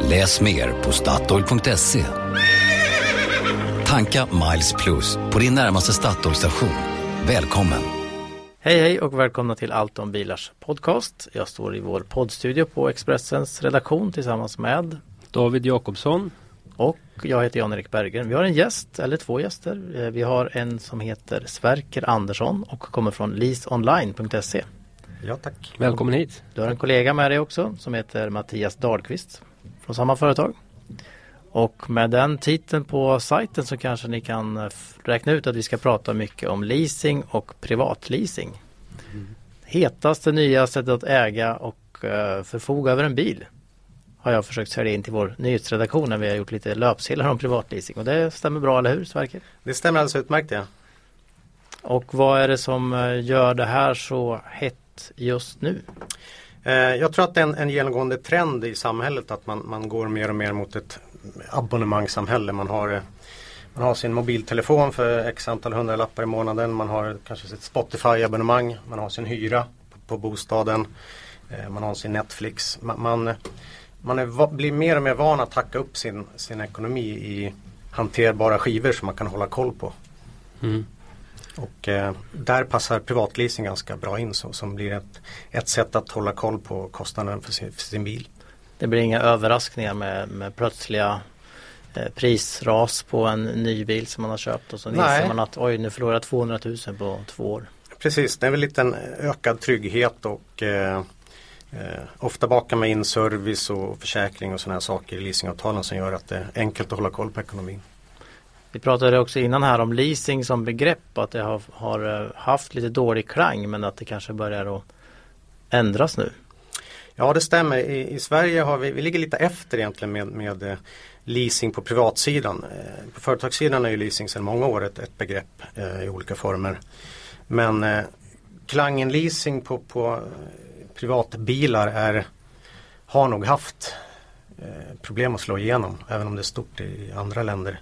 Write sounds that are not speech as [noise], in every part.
Läs mer på Statoil.se. Tanka Miles Plus på din närmaste Statoil-station. Välkommen! Hej hej och välkomna till Allt om bilars podcast. Jag står i vår poddstudio på Expressens redaktion tillsammans med David Jakobsson och jag heter Jan-Erik Berggren. Vi har en gäst, eller två gäster. Eh, vi har en som heter Sverker Andersson och kommer från leaseonline.se. Ja tack. Välkommen hit. Du har en kollega med dig också som heter Mattias Dahlqvist från samma företag. Och med den titeln på sajten så kanske ni kan eh, räkna ut att vi ska prata mycket om leasing och privatleasing. Hetaste nya sättet att äga och uh, förfoga över en bil har jag försökt sälja in till vår nyhetsredaktion när vi har gjort lite löpsedlar om privatleasing och det stämmer bra, eller hur Sverker? Det stämmer alldeles utmärkt ja. Och vad är det som eh, gör det här så hett just nu? Eh, jag tror att det är en, en genomgående trend i samhället att man, man går mer och mer mot ett abonnemangssamhälle. Man har, eh, man har sin mobiltelefon för x antal hundralappar i månaden. Man har kanske sitt Spotify-abonnemang. Man har sin hyra på, på bostaden. Eh, man har sin Netflix. Man, man, man är, blir mer och mer van att tacka upp sin, sin ekonomi i hanterbara skivor som man kan hålla koll på. Mm. Och eh, där passar privatleasing ganska bra in så, som blir ett, ett sätt att hålla koll på kostnaden för sin, för sin bil. Det blir inga överraskningar med, med plötsliga eh, prisras på en ny bil som man har köpt och så inser man att oj nu förlorar jag 200 000 på två år. Precis, det är väl lite en ökad trygghet och eh, eh, ofta bakar man in service och försäkring och sådana här saker i leasingavtalen som gör att det är enkelt att hålla koll på ekonomin. Vi pratade också innan här om leasing som begrepp att det har, har eh, haft lite dålig klang men att det kanske börjar att ändras nu. Ja det stämmer. I, i Sverige har vi, vi ligger lite efter egentligen med, med eh, leasing på privatsidan. Eh, på företagssidan är ju leasing sedan många år ett, ett begrepp eh, i olika former. Men eh, klangen leasing på, på privatbilar är, har nog haft eh, problem att slå igenom även om det är stort i andra länder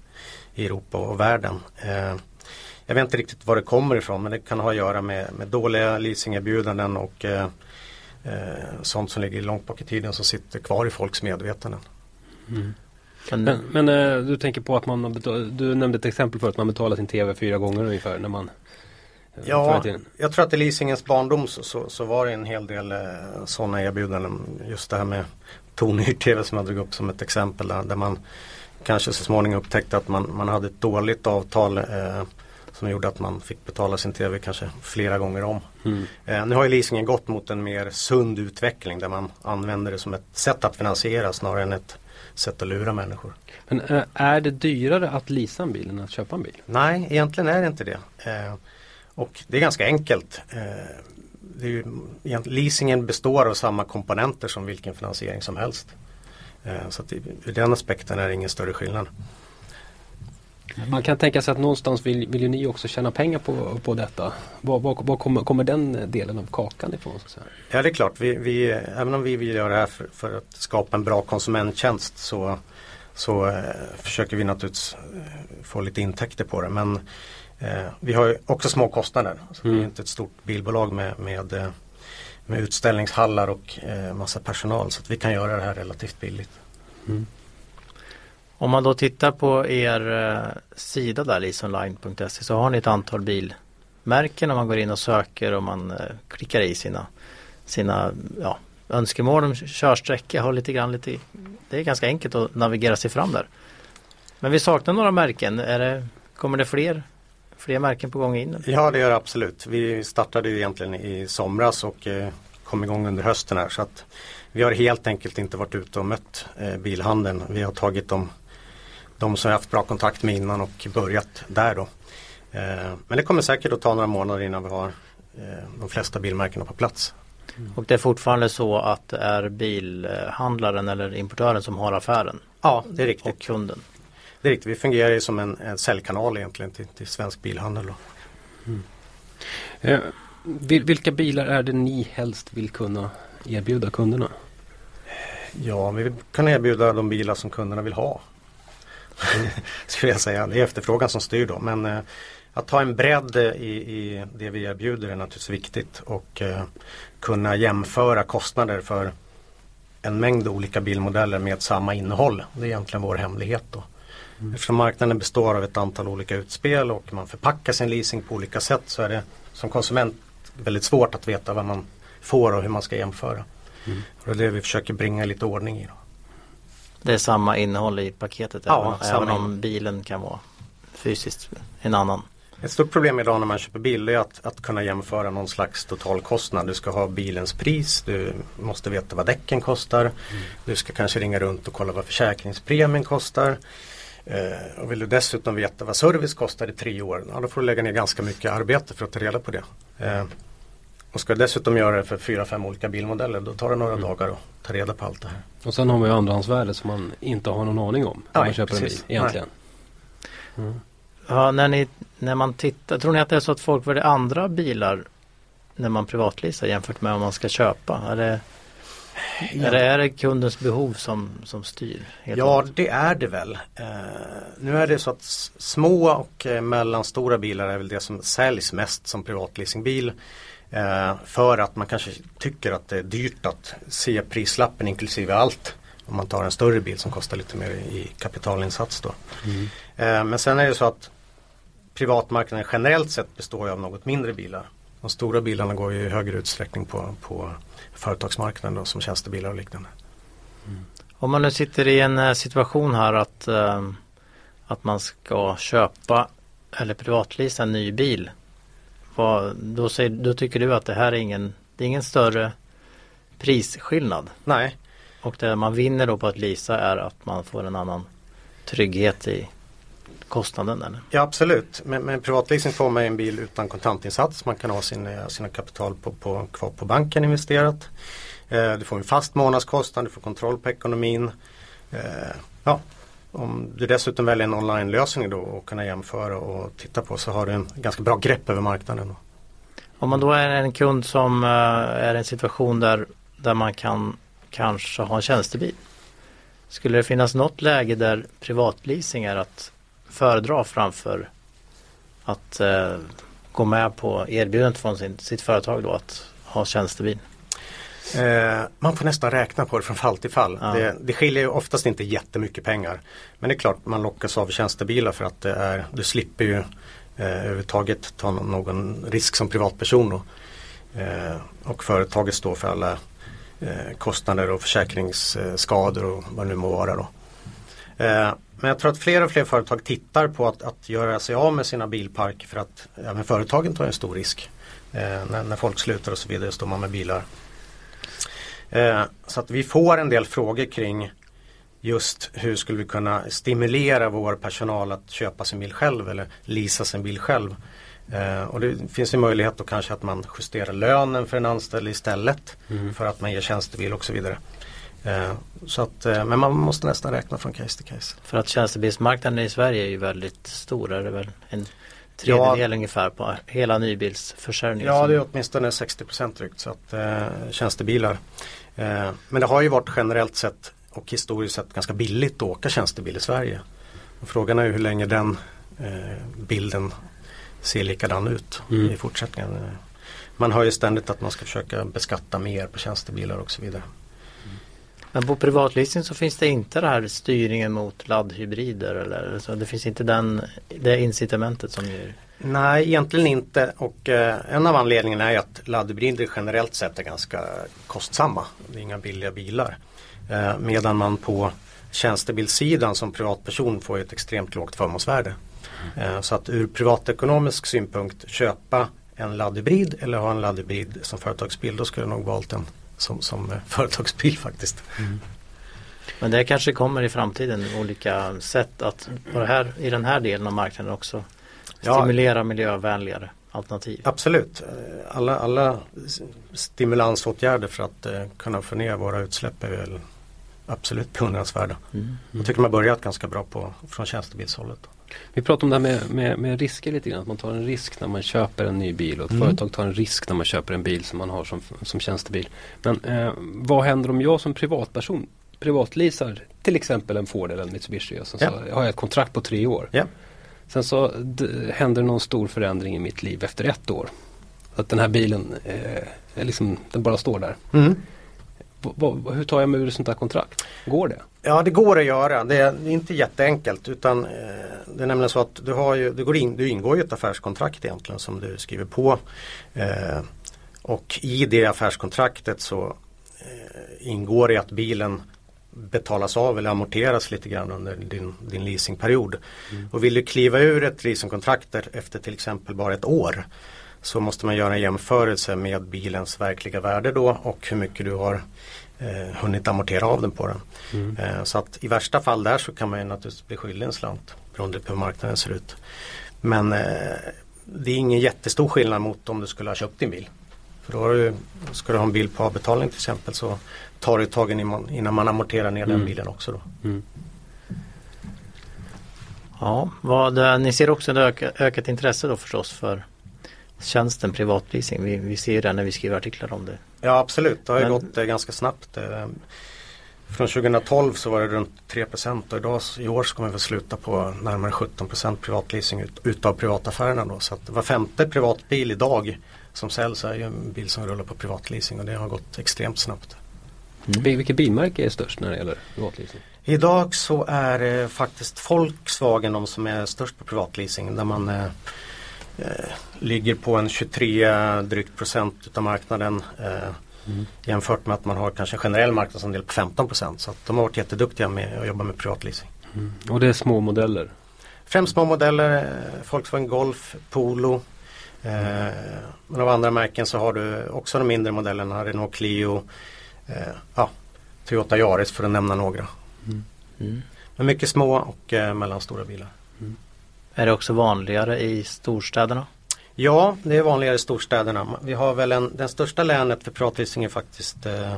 i Europa och världen. Eh, jag vet inte riktigt var det kommer ifrån men det kan ha att göra med, med dåliga leasingerbjudanden och eh, eh, sånt som ligger långt bak i tiden som sitter kvar i folks medvetanden. Mm. Men, men eh, du tänker på att man betal, du nämnde ett exempel för att man betalar sin tv fyra gånger ungefär när man eh, Ja, jag tror att i leasingens barndom så, så, så var det en hel del eh, sådana erbjudanden. Just det här med tonhyr-tv som jag drog upp som ett exempel där, där man kanske så småningom upptäckte att man, man hade ett dåligt avtal eh, som gjorde att man fick betala sin tv kanske flera gånger om. Mm. Eh, nu har ju leasingen gått mot en mer sund utveckling där man använder det som ett sätt att finansiera snarare än ett sätt att lura människor. Men eh, är det dyrare att leasa en bil än att köpa en bil? Nej, egentligen är det inte det. Eh, och det är ganska enkelt. Eh, ju, leasingen består av samma komponenter som vilken finansiering som helst. Eh, så att ur den aspekten är det ingen större skillnad. Man kan tänka sig att någonstans vill, vill ju ni också tjäna pengar på, på detta. Var, var, var kommer, kommer, den delen av kakan ifrån? Så ja det är klart, vi, vi, även om vi vill göra det här för, för att skapa en bra konsumenttjänst så, så eh, försöker vi naturligtvis eh, få lite intäkter på det. Men eh, vi har ju också små kostnader. Så mm. Vi är inte ett stort bilbolag med, med, eh, med utställningshallar och eh, massa personal så att vi kan göra det här relativt billigt. Mm. Om man då tittar på er eh, sida där, leasonline.se, så har ni ett antal bilmärken och man går in och söker och man eh, klickar i sina, sina ja, önskemål om körsträcka. Har lite grann lite, det är ganska enkelt att navigera sig fram där. Men vi saknar några märken. Är det, kommer det fler, fler märken på gång in? Ja det gör det absolut. Vi startade ju egentligen i somras och eh, kom igång under hösten här. Så att vi har helt enkelt inte varit ute och mött eh, bilhandeln. Vi har tagit dem de som jag haft bra kontakt med innan och börjat där då. Eh, men det kommer säkert att ta några månader innan vi har de flesta bilmärkena på plats. Mm. Och det är fortfarande så att det är bilhandlaren eller importören som har affären? Ja, det är riktigt. Och kunden? Det är riktigt. Vi fungerar ju som en, en säljkanal egentligen till, till svensk bilhandel. Mm. Eh, vilka bilar är det ni helst vill kunna erbjuda kunderna? Ja, vi vill kunna erbjuda de bilar som kunderna vill ha. [laughs] Skulle jag säga. Det är efterfrågan som styr då. Men eh, att ha en bredd i, i det vi erbjuder är naturligtvis viktigt. Och eh, kunna jämföra kostnader för en mängd olika bilmodeller med samma innehåll. Det är egentligen vår hemlighet då. Mm. Eftersom marknaden består av ett antal olika utspel och man förpackar sin leasing på olika sätt så är det som konsument väldigt svårt att veta vad man får och hur man ska jämföra. Mm. det är det vi försöker bringa lite ordning i. Då. Det är samma innehåll i paketet ja, även, även om bilen kan vara fysiskt en annan. Ett stort problem idag när man köper bil är att, att kunna jämföra någon slags totalkostnad. Du ska ha bilens pris, du måste veta vad däcken kostar. Mm. Du ska kanske ringa runt och kolla vad försäkringspremien kostar. Eh, och vill du dessutom veta vad service kostar i tre år, ja, då får du lägga ner ganska mycket arbete för att ta reda på det. Eh, och ska du dessutom göra det för fyra, fem olika bilmodeller, då tar det några mm. dagar att ta reda på allt det här. Och sen har man ju andrahandsvärde som man inte har någon aning om när man köper precis. en bil egentligen. Mm. Ja, när, ni, när man tittar, tror ni att det är så att folk väljer andra bilar när man privatleasar jämfört med om man ska köpa? Är det, ja. det, är det kundens behov som, som styr? Ja, det är det väl. Uh, nu är det så att små och uh, mellanstora bilar är väl det som säljs mest som privatleasingbil. Uh, för att man kanske tycker att det är dyrt att se prislappen inklusive allt. Om man tar en större bil som kostar lite mer i kapitalinsats då. Mm. men sen är det så att privatmarknaden generellt sett består av något mindre bilar. De stora bilarna går ju i högre utsträckning på, på företagsmarknaden då, som tjänstebilar och liknande. Mm. Om man nu sitter i en eh, situation här att, äh, att man ska köpa eller privatlisa en ny bil. Vad, då, säger, då tycker du att det här är ingen, det är ingen större prisskillnad? Nej. Och det man vinner då på att lisa är att man får en annan trygghet i kostnaden? Eller? Ja absolut. Med, med privatleasing får man en bil utan kontantinsats. Man kan ha sin, sina kapital på, på, kvar på banken investerat. Eh, du får en fast månadskostnad, du får kontroll på ekonomin. Eh, ja, om du dessutom väljer en online-lösning då och kunna jämföra och titta på så har du en ganska bra grepp över marknaden. Om man då är en kund som uh, är i en situation där, där man kan kanske ha en tjänstebil. Skulle det finnas något läge där privatleasing är att föredra framför att eh, gå med på erbjudandet från sin, sitt företag då att ha tjänstebil? Eh, man får nästan räkna på det från fall till fall. Ja. Det, det skiljer ju oftast inte jättemycket pengar. Men det är klart man lockas av tjänstebilar för att det är, du slipper ju eh, överhuvudtaget ta någon, någon risk som privatperson. Då. Eh, och företaget står för alla eh, kostnader och försäkringsskador och vad det nu må vara. Då. Men jag tror att fler och fler företag tittar på att, att göra sig av med sina bilpark för att även företagen tar en stor risk. Eh, när, när, folk slutar och så vidare står man med bilar. Eh, så att vi får en del frågor kring just hur skulle vi kunna stimulera vår personal att köpa sin bil själv eller lisa sin bil själv. Eh, och det finns ju möjlighet då kanske att man justerar lönen för en anställd istället mm. för att man ger tjänstebil och så vidare. Eh, så att, eh, men man måste nästan räkna från case till case. För att tjänstebilsmarknaden i Sverige är ju väldigt stor. Är det väl en tredjedel ja, ungefär på hela nybilsförsäljningen? Ja, det är åtminstone 60 procent drygt. Så att, eh, tjänstebilar. Eh, men det har ju varit generellt sett och historiskt sett ganska billigt att åka tjänstebil i Sverige. Och frågan är ju hur länge den eh, bilden ser likadan ut mm. i fortsättningen. Man hör ju ständigt att man ska försöka beskatta mer på tjänstebilar och så vidare. Men på privatleasing så finns det inte det här styrningen mot laddhybrider eller så det finns inte den, det incitamentet som gör Nej, egentligen inte och eh, en av anledningarna är att laddhybrider generellt sett är ganska kostsamma. Det är inga billiga bilar. Eh, medan man på tjänstebilssidan som privatperson får ett extremt lågt förmånsvärde. Eh, så att ur privatekonomisk synpunkt köpa en laddhybrid eller ha en laddhybrid som företagsbil då skulle jag nog valt en som, som [laughs] företagsbil faktiskt. Mm. Men det kanske kommer i framtiden olika sätt att på det här, i den här delen av marknaden också stimulera ja, miljövänligare alternativ. Absolut. Alla, alla stimulansåtgärder för att uh, kunna få ner våra utsläpp är väl absolut beundransvärda. Mm. Jag tycker man börjat ganska bra på från tjänstebilshållet. Vi pratar om det här med, med, med, risker lite grann. Att man tar en risk när man köper en ny bil och ett mm. företag tar en risk när man köper en bil som man har som, som tjänstebil. Men eh, vad händer om jag som privatperson privatleasar till exempel en Ford eller en Mitsubishi och sen ja. så har jag ett kontrakt på tre år. Ja. Sen så händer någon stor förändring i mitt liv efter ett år. Att den här bilen eh, liksom, den bara står där. Mm. hur tar jag mig ur ett sånt här kontrakt? Går det? Ja det går att göra. Det är inte jätteenkelt utan eh, det är nämligen så att du, har ju, du, går in, du ingår i ett affärskontrakt egentligen som du skriver på. Eh, och i det affärskontraktet så eh, ingår det att bilen betalas av eller amorteras lite grann under din, din leasingperiod. Mm. Och vill du kliva ur ett leasingkontrakt efter till exempel bara ett år så måste man göra en jämförelse med bilens verkliga värde då och hur mycket du har eh, hunnit amortera av den på den. Mm. Eh, så att i värsta fall där så kan man ju naturligtvis bli skyldig en slant beroende på hur marknaden ser ut. Men eh, det är ingen jättestor skillnad mot om du skulle ha köpt din bil. För då du, ska du ha en bil på avbetalning till exempel så tar det ett tag innan man amorterar ner mm. den bilen också. Då. Mm. Ja, vad, ni ser också ett öka, ökat intresse då förstås för tjänsten privatleasing. Vi, vi ser det när vi skriver artiklar om det. Ja absolut, det har ju Men... gått eh, ganska snabbt. Eh, från 2012 så var det runt 3 och idag i år ska man väl sluta på närmare 17 privatleasing ut, utav privataffärerna då. Så att var femte privatbil idag som säljs är ju en bil som rullar på privatleasing och det har gått extremt snabbt. Mm. Vilket bilmärke är störst när det gäller privatleasing? Idag så är det faktiskt Volkswagen de som är störst på privatleasing där man eh, eh ligger på en 23 drygt procent utav marknaden. Eh, mm. Jämfört med att man har kanske en generell marknadsandel på 15 procent. Så de har varit jätteduktiga med att jobba med privatleasing. Mm. Och det är små modeller? Främst små modeller, eh, Volkswagen Golf, Polo. Eh, men av andra märken så har du också de mindre modellerna, Renault Clio, eh, ja, Toyota Yaris för att nämna några. Mm. Mm. Men mycket små och eh, mellanstora bilar. Är det också vanligare i storstäderna? Ja, det är vanligare i storstäderna. Vi har väl en, den största länet för privatleasing är faktiskt eh,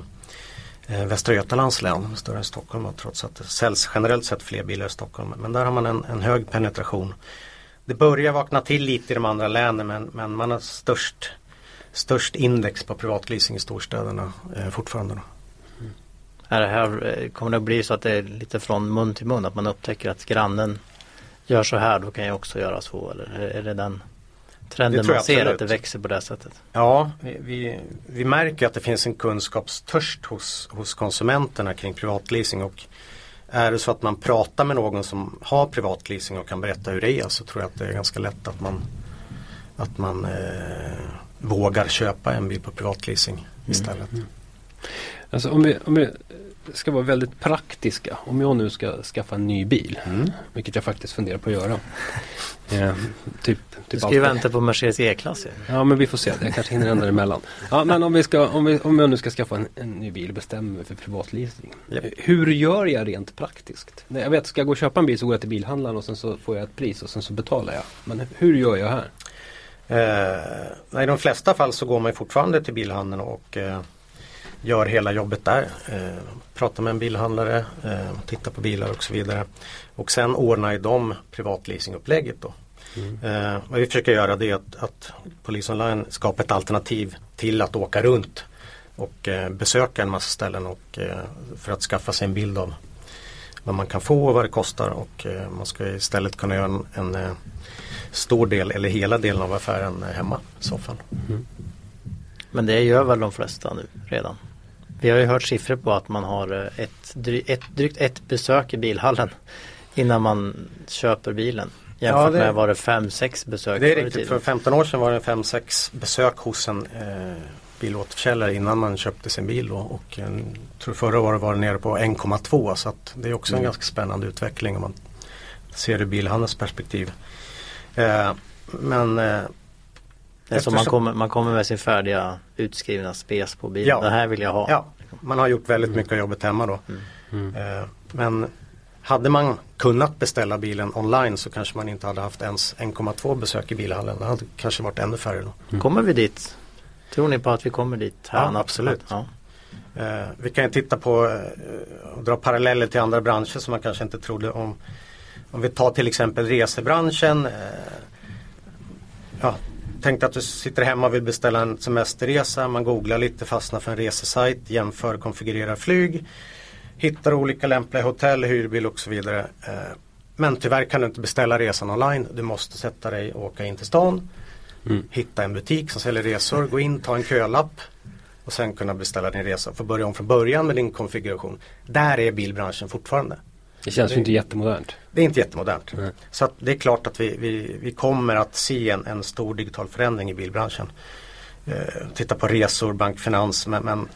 eh, Västra Götalands län, större än Stockholm trots att det säljs generellt sett fler bilar i Stockholm. Men där har man en, en hög penetration. Det börjar vakna till lite i de andra länen men, men man har störst störst index på privatleasing i storstäderna eh, fortfarande. Mm. Är det här, eh, kommer det att bli så att det är lite från mun till mun att man upptäcker att grannen gör så här då kan jag också göra så eller är det den trenden man ser att det växer på det sättet? Ja, vi, vi, vi, märker att det finns en kunskapstörst hos, hos konsumenterna kring privatleasing och är det så att man pratar med någon som har privatleasing och kan berätta hur det är så tror jag att det är ganska lätt att man att man eh, vågar köpa en bil på privatleasing mm. istället. Mm. Alltså om vi, om vi ska vara väldigt praktiska. Om jag nu ska skaffa en ny bil, mm. vilket jag faktiskt funderar på att göra. [laughs] eh, typ, typ du ska ju vänta på Mercedes E-klass Ja men vi får se, jag kanske hinner ändra emellan. Ja, men om, vi ska, om, vi, om jag nu ska skaffa en, en ny bil och bestämmer mig för privatleasing. Yep. Hur gör jag rent praktiskt? Jag vet, ska jag gå och köpa en bil så går jag till bilhandlaren och sen så får jag ett pris och sen så betalar jag. Men hur gör jag här? Eh, I de flesta fall så går man fortfarande till bilhandeln och eh, gör hela jobbet där. Eh, pratar med en bilhandlare, eh, tittar på bilar och så vidare. Och sen ordnar de privatleasingupplägget då. Mm. Eh, vad vi försöker göra det är att, att Polis Online skapar ett alternativ till att åka runt och eh, besöka en massa ställen och, eh, för att skaffa sig en bild av vad man kan få och vad det kostar och eh, man ska istället kunna göra en, en eh, stor del eller hela delen av affären hemma i soffan. Mm. Men det gör väl de flesta nu redan? Vi har ju hört siffror på att man har eh, ett, ett, drygt ett besök i bilhallen innan man köper bilen. Jämfört ja, det, med var det fem sex besök Det är riktigt, för 15 år sedan var det fem sex besök hos en eh, bilåterförsäljare innan man köpte sin bil då, och eh, tror förra året var det nere på 1,2 så det är också mm. en ganska spännande utveckling om man ser det ur bilhandelns perspektiv. Eh, men eh, det är som man kommer, man kommer med sin färdiga utskrivna spes på bilen. Ja, det här vill jag ha. Ja, man har gjort väldigt mycket av jobbet hemma då. Eh, men hade man kunnat beställa bilen online så kanske man inte hade haft ens 1,2 besök i bilhallen. Det hade kanske varit ännu färre då. Mm. Kommer vi dit? Tror ni på att vi kommer dit? Här ja, absolut. Ja. Eh, vi kan ju titta på eh, och dra paralleller till andra branscher som man kanske inte trodde om. Om vi tar till exempel resebranschen. Eh, ja, Tänk att du sitter hemma och vill beställa en semesterresa. Man googlar lite, fastnar för en resesajt, jämför, konfigurerar flyg. Hittar olika lämpliga hotell, hyrbil och så vidare. Eh, men tyvärr kan du inte beställa resan online. Du måste sätta dig och åka in till stan. Mm. Hitta en butik som säljer resor, gå in, ta en kölapp och sen kunna beställa din resa. Få börja om från början med din konfiguration. Där är bilbranschen fortfarande. Det känns det, ju inte jättemodernt. Det är inte jättemodernt. Mm. Så det är klart att vi, vi, vi kommer att se en, en stor digital förändring i bilbranschen. Eh, titta på resor, bankfinans men, men,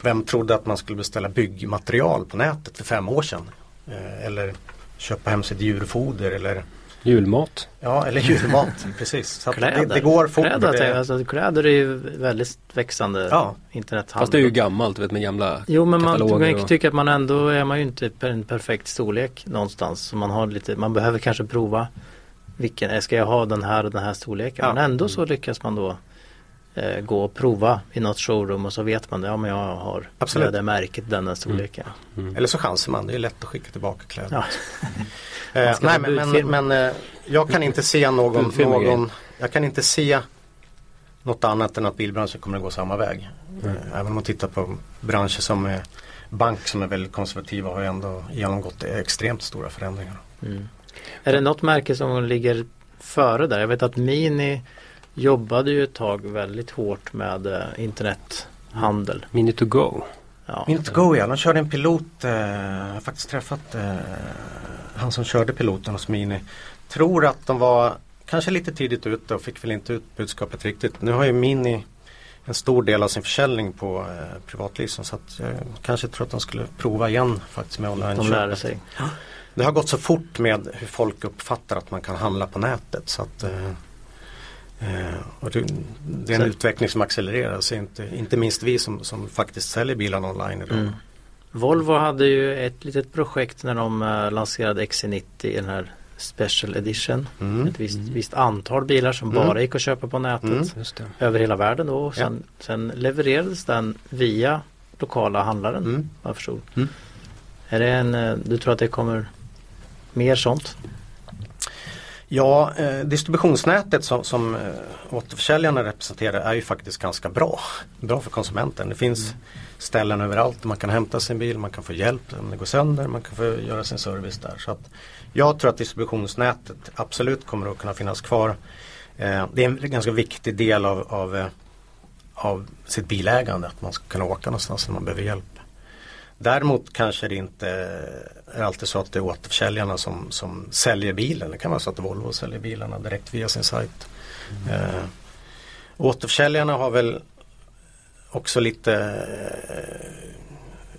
vem trodde att man skulle beställa byggmaterial på nätet för fem år sedan? Eh, eller köpa hem sitt djurfoder eller Julmat. Ja, eller julmat, [laughs] precis. Så kläder. Det, det, går fort. Kläder, det... Alltså, kläder är ju väldigt växande ja. internethandel. Fast det är ju gammalt, vet med gamla Jo, men man, man och... tycker att man ändå är man ju inte en perfekt storlek någonstans. Så man, har lite, man behöver kanske prova vilken, ska jag ha den här och den här storleken? Ja. Men ändå så lyckas man då eh, gå och prova i något showroom och så vet man det. Ja men jag har Absolut. det märket, den här storleken. Mm. Mm. Eller så chansar man, det är lätt att skicka tillbaka kläder. Ja. eh, [laughs] nej men, men, men eh, jag kan inte se någon, någon jag kan inte se något annat än att bilbranschen kommer att gå samma väg. Mm. Även om man tittar på branscher som är bank som är väldigt konservativa har ju ändå genomgått extremt stora förändringar. Mm. Är det något märke som ligger före där? Jag vet att Mini jobbade ju ett tag väldigt hårt med eh, internethandel. Mini to go. Ja. Mini to go ja, de körde en pilot. Eh, jag har faktiskt träffat eh, han som körde piloten hos Mini. Tror att de var kanske lite tidigt ute och fick väl inte ut budskapet riktigt. Nu har ju Mini en stor del av sin försäljning på eh, privatleasing så att jag kanske tror att de skulle prova igen faktiskt med online De lärde sig. Det har gått så fort med hur folk uppfattar att man kan handla på nätet så att Eh, och det, det, är en så. utveckling som accelererar, så inte, inte minst vi som, som faktiskt säljer bilarna online idag. Mm. Volvo hade ju ett litet projekt när de uh, lanserade XC90 i den här Special Edition. Mm. Ett visst, mm. visst, antal bilar som mm. bara gick att köpa på nätet mm. över hela världen då. Sen, ja. sen, levererades den via lokala handlaren. Mm. Jag förstod. Mm. Är det en, eh, du tror att det kommer mer sånt? Ja, eh, distributionsnätet som, som eh, återförsäljarna representerar är ju faktiskt ganska bra. Bra för konsumenten. Det finns mm. ställen överallt där man kan hämta sin bil, man kan få hjälp om det går sönder, man kan få göra sin service där. Så att jag tror att distributionsnätet absolut kommer att kunna finnas kvar. Eh, det är en ganska viktig del av, av, eh, av sitt bilägande, att man ska kunna åka någonstans när man behöver hjälp. Däremot kanske det inte är alltid så att det är återförsäljarna som, som säljer bilen. Det kan vara så att Volvo säljer bilarna direkt via sin sajt. Mm. Eh, återförsäljarna har väl också lite eh,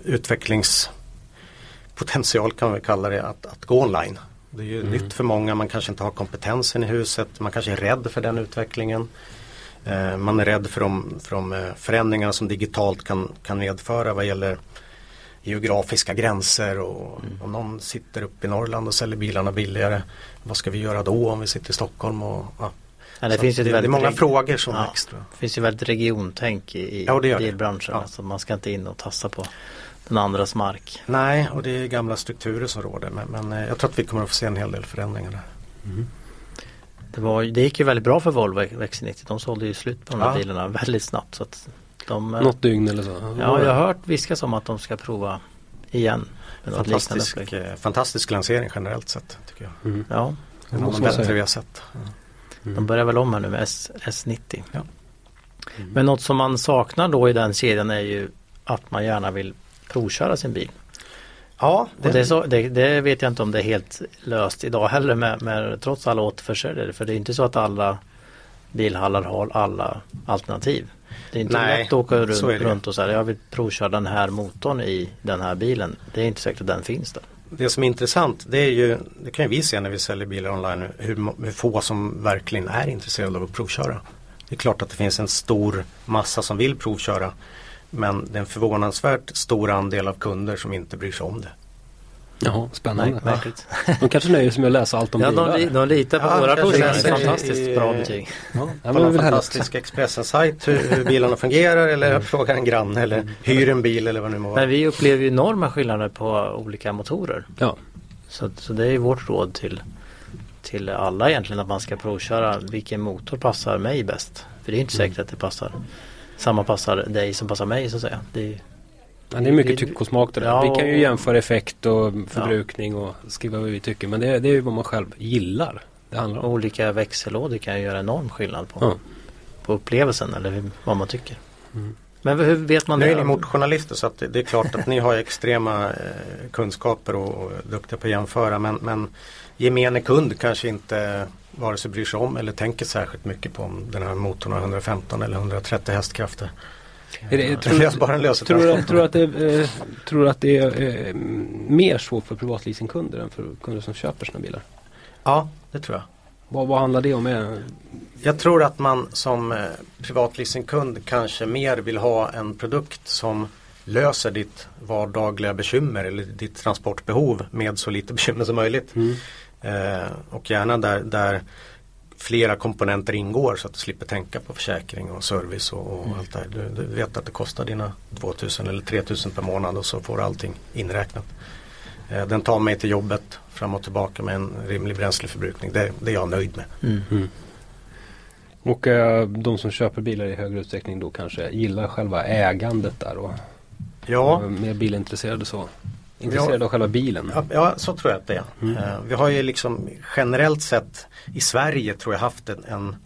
utvecklingspotential kan vi kalla det att, att gå online. Det är ju mm. nytt för många, man kanske inte har kompetensen i huset, man kanske är rädd för den utvecklingen. Eh, man är rädd för de, för de eh, förändringarna som digitalt kan, kan medföra vad gäller geografiska gränser och mm. om någon sitter uppe i Norrland och säljer bilarna billigare. Vad ska vi göra då om vi sitter i Stockholm? Och, ja. Ja, det, finns det, det är många frågor som ja, växer. Det finns ju väldigt regiontänk i, ja, det bilbranschen. Ja. Alltså man ska inte in och tassa på den andras mark. Nej, och det är gamla strukturer som råder. Men, men eh, jag tror att vi kommer att få se en hel del förändringar där. Mm. Det, var, det gick ju väldigt bra för Volvo XC90. De sålde ju slut på de här bilarna väldigt snabbt. Så att de, eh, Något dygn eller så? Ja, jag har hört viskas om att de ska prova igen. Fantastisk, fantastisk lansering generellt sett. tycker jag. Mm. Ja, det är något bättre vi har sett. Mm. De börjar väl om här nu med S, S90. Ja. Mm. Men något som man saknar då i den kedjan är ju att man gärna vill provköra sin bil. Ja, det... Och det, så, det, det, vet jag inte om det är helt löst idag heller med, med trots alla återförsäljare. För det är inte så att alla bilhallar har alla alternativ. Det är inte Nej, lätt att åka runt, runt och säga jag vill provköra den här motorn i den här bilen. Det är inte säkert att den finns där. Det som är intressant det är ju, det kan vi se när vi säljer bilar online, hur, hur få som verkligen är intresserade av att provköra. Det är klart att det finns en stor massa som vill provköra men det är en förvånansvärt stor andel av kunder som inte bryr sig om det. Jaha, spännande. Märk- Märkligt. [laughs] De kanske nöjer sig med att läsa allt om Ja, bilar. de, de litar på Ja, våra i- Fantastiskt i- bra betyg. ja, ja, På någon fantastisk Expressen-sajt hur, hur bilarna fungerar eller frågar en granne eller hyr en bil eller vad det nu må vara. Men vi upplever ju enorma skillnader på olika motorer. Ja. Så, så det är ju vårt råd till, till alla egentligen att man ska provköra vilken motor passar mig bäst. För det är inte säkert att det passar samma passar dig som passar mig så att säga. Det är, Ja, det är mycket Vi- tycke och smak det där. Ja, Vi kan ju jämföra effekt och förbrukning och skriva vad vi tycker. Men det, det är ju vad man själv gillar. Det handlar om. olika växellådor kan ju göra enorm skillnad på, Ja. på upplevelsen eller vad man tycker. Mm. Men hur vet man Nu det? är ni motorjournalister så att det, det är klart att ni har extrema eh, kunskaper och, och duktiga på att jämföra men, men gemene kund kanske inte vare sig bryr sig om eller tänker särskilt mycket på om den här motorn har 115 eller 130 hästkrafter. Är det, Det tror, löser bara en tror, du, tror, att det, eh, tror att det är eh, mer svårt för privatleasingkunder än för kunder som köper sina bilar? Ja, det tror jag. Vad, vad handlar det om? Är, Jag tror att man som eh, privatleasingkund kanske mer vill ha en produkt som löser ditt vardagliga bekymmer eller ditt transportbehov med så lite bekymmer som möjligt. mm. Eh, och gärna där, där flera komponenter ingår så att du slipper tänka på försäkring och service och, och allt det här. Du, du vet att det kostar dina 2000 eller 3000 per månad och så får du allting inräknat. Eh, den tar mig till jobbet fram och tillbaka med en rimlig bränsleförbrukning. Det, det är jag nöjd med. Mm. Och eh, de som köper bilar i högre utsträckning då kanske gillar själva ägandet där och Ja, är mer bilintresserade så. Intresserade av själva bilen. Ja, så tror jag att det är. Mm. Eh, vi har ju liksom generellt sett i Sverige tror jag haft en, en,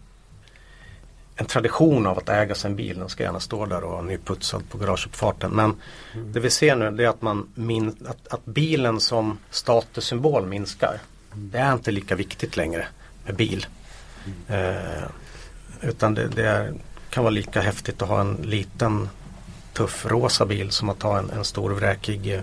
en tradition av att äga sin bil. Den ska gärna stå där och vara nyputsad på garageuppfarten. Men Mm. det vi ser nu det är att, man min, att, att bilen som statussymbol minskar. Det är inte lika viktigt längre med bil. Eh, utan det, det är, kan vara lika häftigt att ha en liten tuff rosa bil som att ha en, en stor vräkig eh,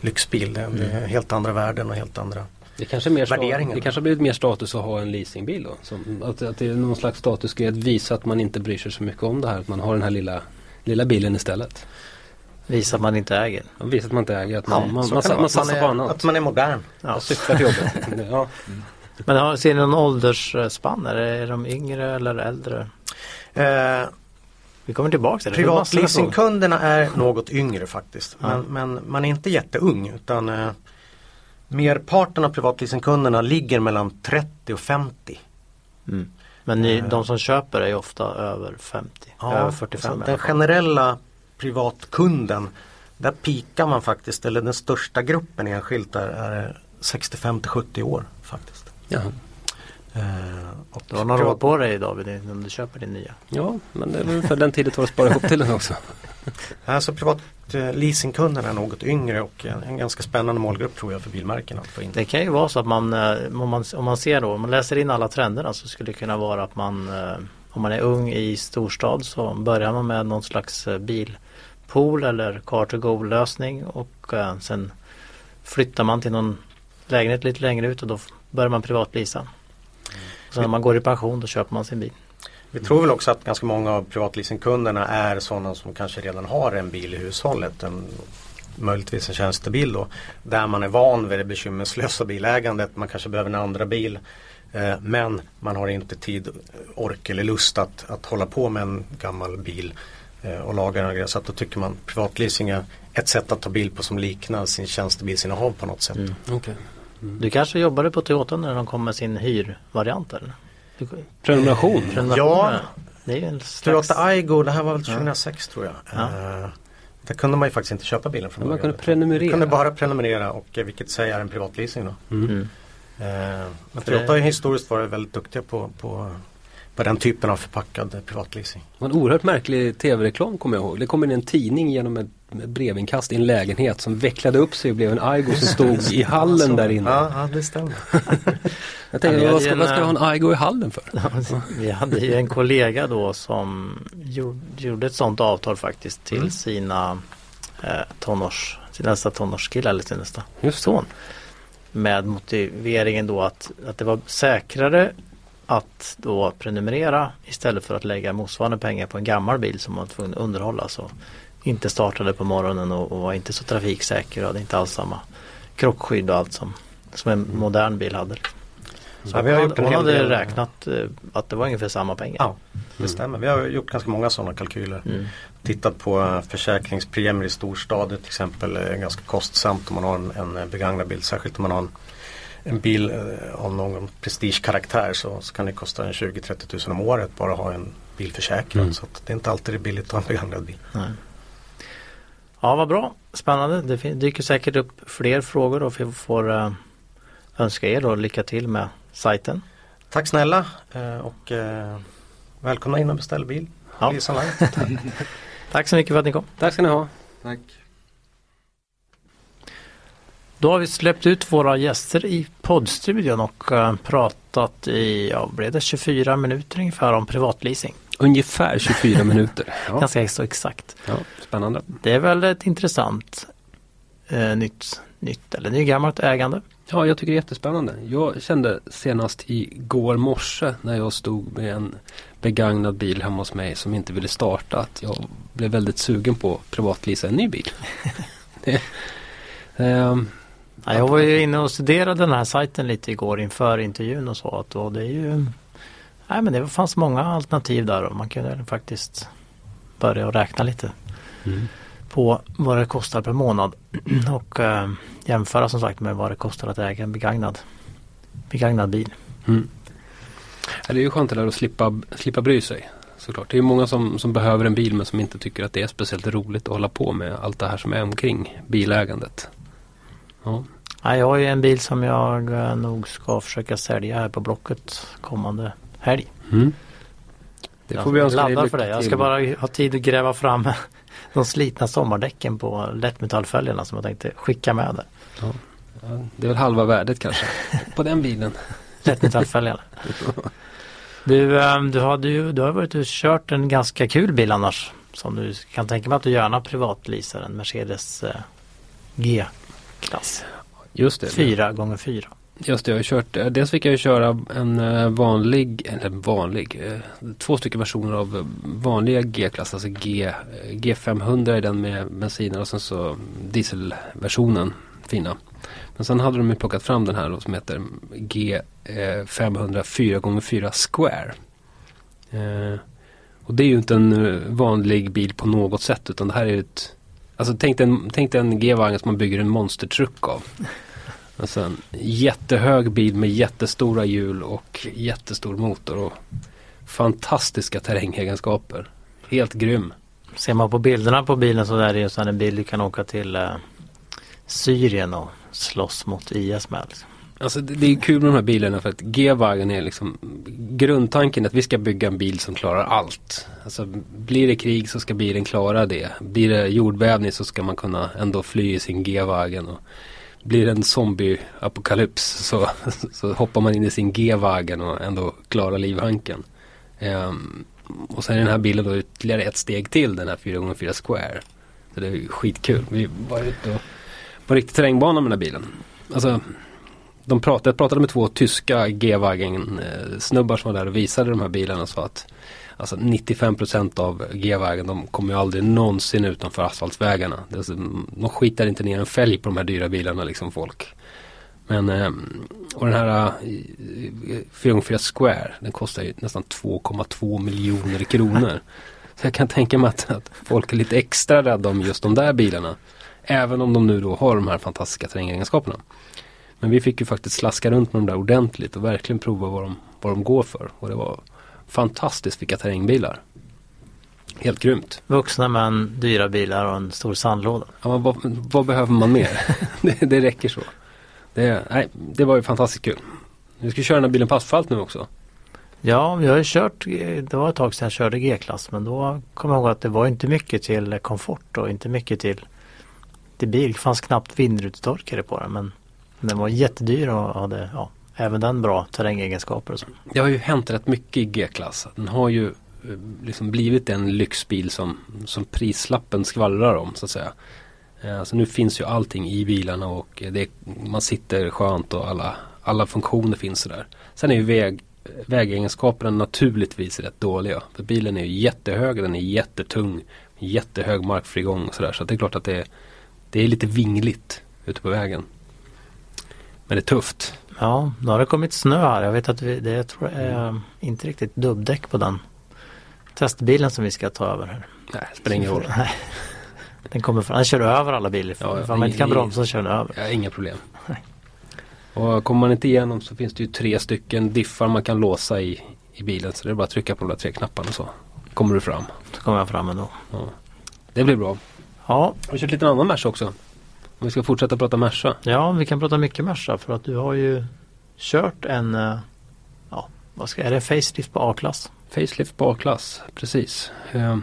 lyxbil. Det, är helt andra värden och helt andra. Det kanske, är mer Värderingen. det kanske har blivit mer status att ha en leasingbil då. Som, att, att det är någon slags statusgrej att visa att man inte bryr sig så mycket om det här. Att man har den här lilla, lilla bilen istället. Visa att man inte äger. Visa att man inte äger. Att man, man, så man, det man, vara. satsar är, på annat. Att man är modern. Ja. Cyklar till jobbet. [laughs] ja. Men har, ser ni någon åldersspann? Är, är de yngre eller äldre? Eh, Vi kommer tillbaka till det. Privatleasingkunderna är något yngre faktiskt. Ja. Men, men man är inte jätteung utan eh, merparten av privatleasingkunderna ligger mellan 30 och 50. Mm. Men ni, Eh. de som köper är ofta över 50. över 45 så i alla Den generella privatkunden där pikar man faktiskt, eller den största gruppen enskilt är, är 65 till 70 år faktiskt. Ja. Eh, och Du har några år på dig David om du köper din nya. ja, men det är väl för den tiden det tar att spara ihop till den också. [laughs] Alltså privat eh, är något yngre och en, ganska spännande målgrupp tror jag för bilmärkena att få in. Det kan ju vara så att man, eh, om man, om man ser då, om man läser in alla trenderna så skulle det kunna vara att man, om man är ung i storstad så börjar man med någon slags bilpool eller car to go lösning och sen flyttar man till någon lägenhet lite längre ut och då börjar man privatleasa. Så när man går i pension då köper man sin bil. Vi tror väl också att ganska många av privatleasingkunderna är sådana som kanske redan har en bil i hushållet. En, möjligtvis en tjänstebil då. Där man är van vid det bekymmerslösa bilägandet. Man kanske behöver en andra bil. Eh, men man har inte tid, ork eller lust att, att hålla på med en gammal bil eh, och laga den. Så att då tycker man privatleasing är ett sätt att ta bil på som liknar sin tjänstebilsinnehav på något sätt. Mm. Du kanske jobbade på Toyota när de kom med sin hyrvariant eller? Prenumeration. Prenumerationer. Det är slags... Toyota Aygo, det här var väl 2006 tror jag. Ja. Eh, där kunde man ju faktiskt inte köpa bilen från Man början. kunde prenumerera. kunde bara prenumerera och eh, vilket säger är en privatleasing då. Mm. Mm. Men Toyota har ju historiskt varit väldigt duktiga på, på, på den typen av förpackad privatleasing. Det var en oerhört märklig tv-reklam kommer jag ihåg. Det kom in en tidning genom ett brevinkast i en lägenhet som vecklade upp sig och blev en Aigo som stod [laughs] i hallen där inne. Ja, ja det stämmer. [laughs] Jag tänkte, Ja, vad ska, vad ska jag ha en, Aigo i hallen för? Vi hade ju en kollega då som gjorde, gjorde ett sånt avtal faktiskt till Mm. sina eh, tonårs, sin nästa tonårskille eller sin nästa Just son. Med motiveringen då att, att det var säkrare att då prenumerera istället för att lägga motsvarande pengar på en gammal bil som man var tvungen att underhålla. Så inte startade på morgonen och, och var inte så trafiksäker och hade inte alls samma krockskydd och allt som, som en modern bil hade. Så Ja, vi har hon, hon hade räknat eh, att det var ungefär samma pengar. Ja, det stämmer. Vi har gjort ganska många sådana kalkyler. Mm. Tittat på eh, försäkringspremier i storstäder till exempel. är ganska kostsamt om man har en, en begagnad bil. Särskilt om man har en, en bil eh, av någon prestigekaraktär så, så kan det kosta en 20-30 tusen om året bara att ha en bil försäkrad. Mm. Så att det är inte alltid billigt att ha en begagnad bil. Nej. Ja, vad bra. Spännande. Det dyker säkert upp fler frågor och vi får eh, önska er då lycka till med sajten. Tack snälla eh, och eh, välkomna in och beställ bil. Ja. Online. [laughs] Tack så mycket för att ni kom. Tack ska ni ha. Tack. Då har vi släppt ut våra gäster i poddstudion och eh, pratat i, ja, blev det 24 minuter ungefär om privatleasing. Ungefär 24 minuter. [laughs] Ja, Ganska så exakt. ja, spännande. Det är väl ett intressant eh, nytt, nytt eller nygammalt ägande. Ja, jag tycker det är jättespännande. Jag kände senast igår morse när jag stod med en begagnad bil hemma hos mig som inte ville starta att jag blev väldigt sugen på att privatleasa en ny bil. [laughs] det, ehm, Ja, jag var ju inne och studerade den här sajten lite igår inför intervjun och så. Att, och det är ju Nej men det fanns många alternativ där och man kunde faktiskt börja och räkna lite mm. på vad det kostar per månad [clears throat] och eh, jämföra som sagt med vad det kostar att äga en begagnad, begagnad bil. Mm. Ja, Det är ju skönt det där att slippa, slippa bry sig. Såklart. Det är många som, som behöver en bil men som inte tycker att det är speciellt roligt att hålla på med allt det här som är omkring bilägandet. Ja. Ja, jag har ju en bil som jag eh, nog ska försöka sälja här på Blocket kommande helg. Mm. Det Jag får vi önska dig laddar för det. Jag ska bara ha tid att gräva fram [laughs] de slitna sommardäcken på lättmetallfälgarna som jag tänkte skicka med där. Ja, det är väl halva värdet kanske [laughs] på den bilen. Lättmetallfälgarna. [laughs] Du, eh, du, hade ju, du har varit och kört en ganska kul bil annars. Som du kan tänka mig att du gärna privatleasar en Mercedes eh, G-klass. Just det. 4 gånger 4 Just det, jag har kört, eh, dels fick jag köra en eh, vanlig, eller vanlig, eh, två stycken versioner av vanliga G-klass, alltså G, eh, G500 är den med bensinen och sen så dieselversionen, fina. Men sen hade de ju plockat fram den här då, som heter G500 4x4 Square. Och det är ju inte en vanlig bil på något sätt utan det här är ett Alltså tänk dig en, tänk dig en G-vagn som man bygger en monstertruck av. Alltså en jättehög bil med jättestora hjul och jättestor motor och fantastiska terrängegenskaper. Helt grym. Ser man på bilderna på bilen så där är det en bil du kan åka till eh, Syrien och slåss mot IS med. Liksom. Alltså det, det är kul med de här bilarna för att G-Wagen är liksom grundtanken att vi ska bygga en bil som klarar allt. Alltså blir det krig så ska bilen klara det. Blir det jordbävning så ska man kunna ändå fly i sin G-Wagen. Och blir det en zombie-apokalyps så, [laughs] så hoppar man in i sin G-Wagen och ändå klarar livhanken. Um, och sen är den här bilen då ytterligare ett steg till den här 4x4 Square. Så det är ju skitkul. Vi var ute och på riktig terrängbana med den här bilen. Alltså de pratade, jag pratade med två tyska G-Wagen-snubbar som var där och visade de här bilarna och sa att Alltså 95% av G-Wagen de kommer ju aldrig någonsin utanför asfaltsvägarna. De skitar inte ner en fälg på de här dyra bilarna liksom folk. Men ehm, och den här eh, 4x4 Square den kostar ju nästan 2,2 miljoner kronor. Så jag kan tänka mig att, att folk är lite extra rädda om just de där bilarna. Även om de nu då har de här fantastiska terrängegenskaperna. Men vi fick ju faktiskt slaska runt med de där ordentligt och verkligen prova vad de, vad de går för. Och det var fantastiskt vilka terrängbilar. Helt grymt. Vuxna män, dyra bilar och en stor sandlåda. Ja, vad, vad behöver man mer? [laughs] det, det räcker så. Det, nej, det var ju fantastiskt kul. Vi ska köra den här bilen på asfalt nu också. Ja, vi har ju kört, det var ett tag sedan jag körde G-klass men då kommer jag ihåg att det var inte mycket till komfort och inte mycket till, till bil. Det fanns knappt vindrutetorkare på den men den var jättedyr och hade ja, även den bra terrängegenskaper. Och så. Det har ju hänt rätt mycket i G-klass. Den har ju eh, liksom blivit en lyxbil som, som prislappen skvallrar om så att säga. Alltså nu finns ju allting i bilarna och det, man sitter skönt och alla, alla funktioner finns där. Sen är ju väg, vägegenskaperna naturligtvis rätt dåliga. För bilen är ju jättehög, den är jättetung, jättehög markfrigång och sådär. Så att det är klart att det, det är lite vingligt ute på vägen. Men det är tufft. Ja, nu har det kommit snö här. Jag vet att vi, det jag tror är inte riktigt dubbdäck på den testbilen som vi ska ta över här. Nej, det spelar ingen roll. [laughs] Nej. Den kommer fram, den kör över alla bilar. Ja, ja, För man inte kan bromsa så kör den över. Ja, inga problem. Nej. Och kommer man inte igenom så finns det ju tre stycken diffar man kan låsa i, i bilen. Så det är bara att trycka på de där tre knapparna så kommer du fram. Så kommer jag fram ändå. Det blir bra. Ja, har kört lite annan Merca också. Om vi ska fortsätta prata Merca. ja, vi kan prata mycket Merca för att du har ju kört en, eh, ja, vad ska, är det facelift på A-klass? Facelift på A-klass, precis. Eh,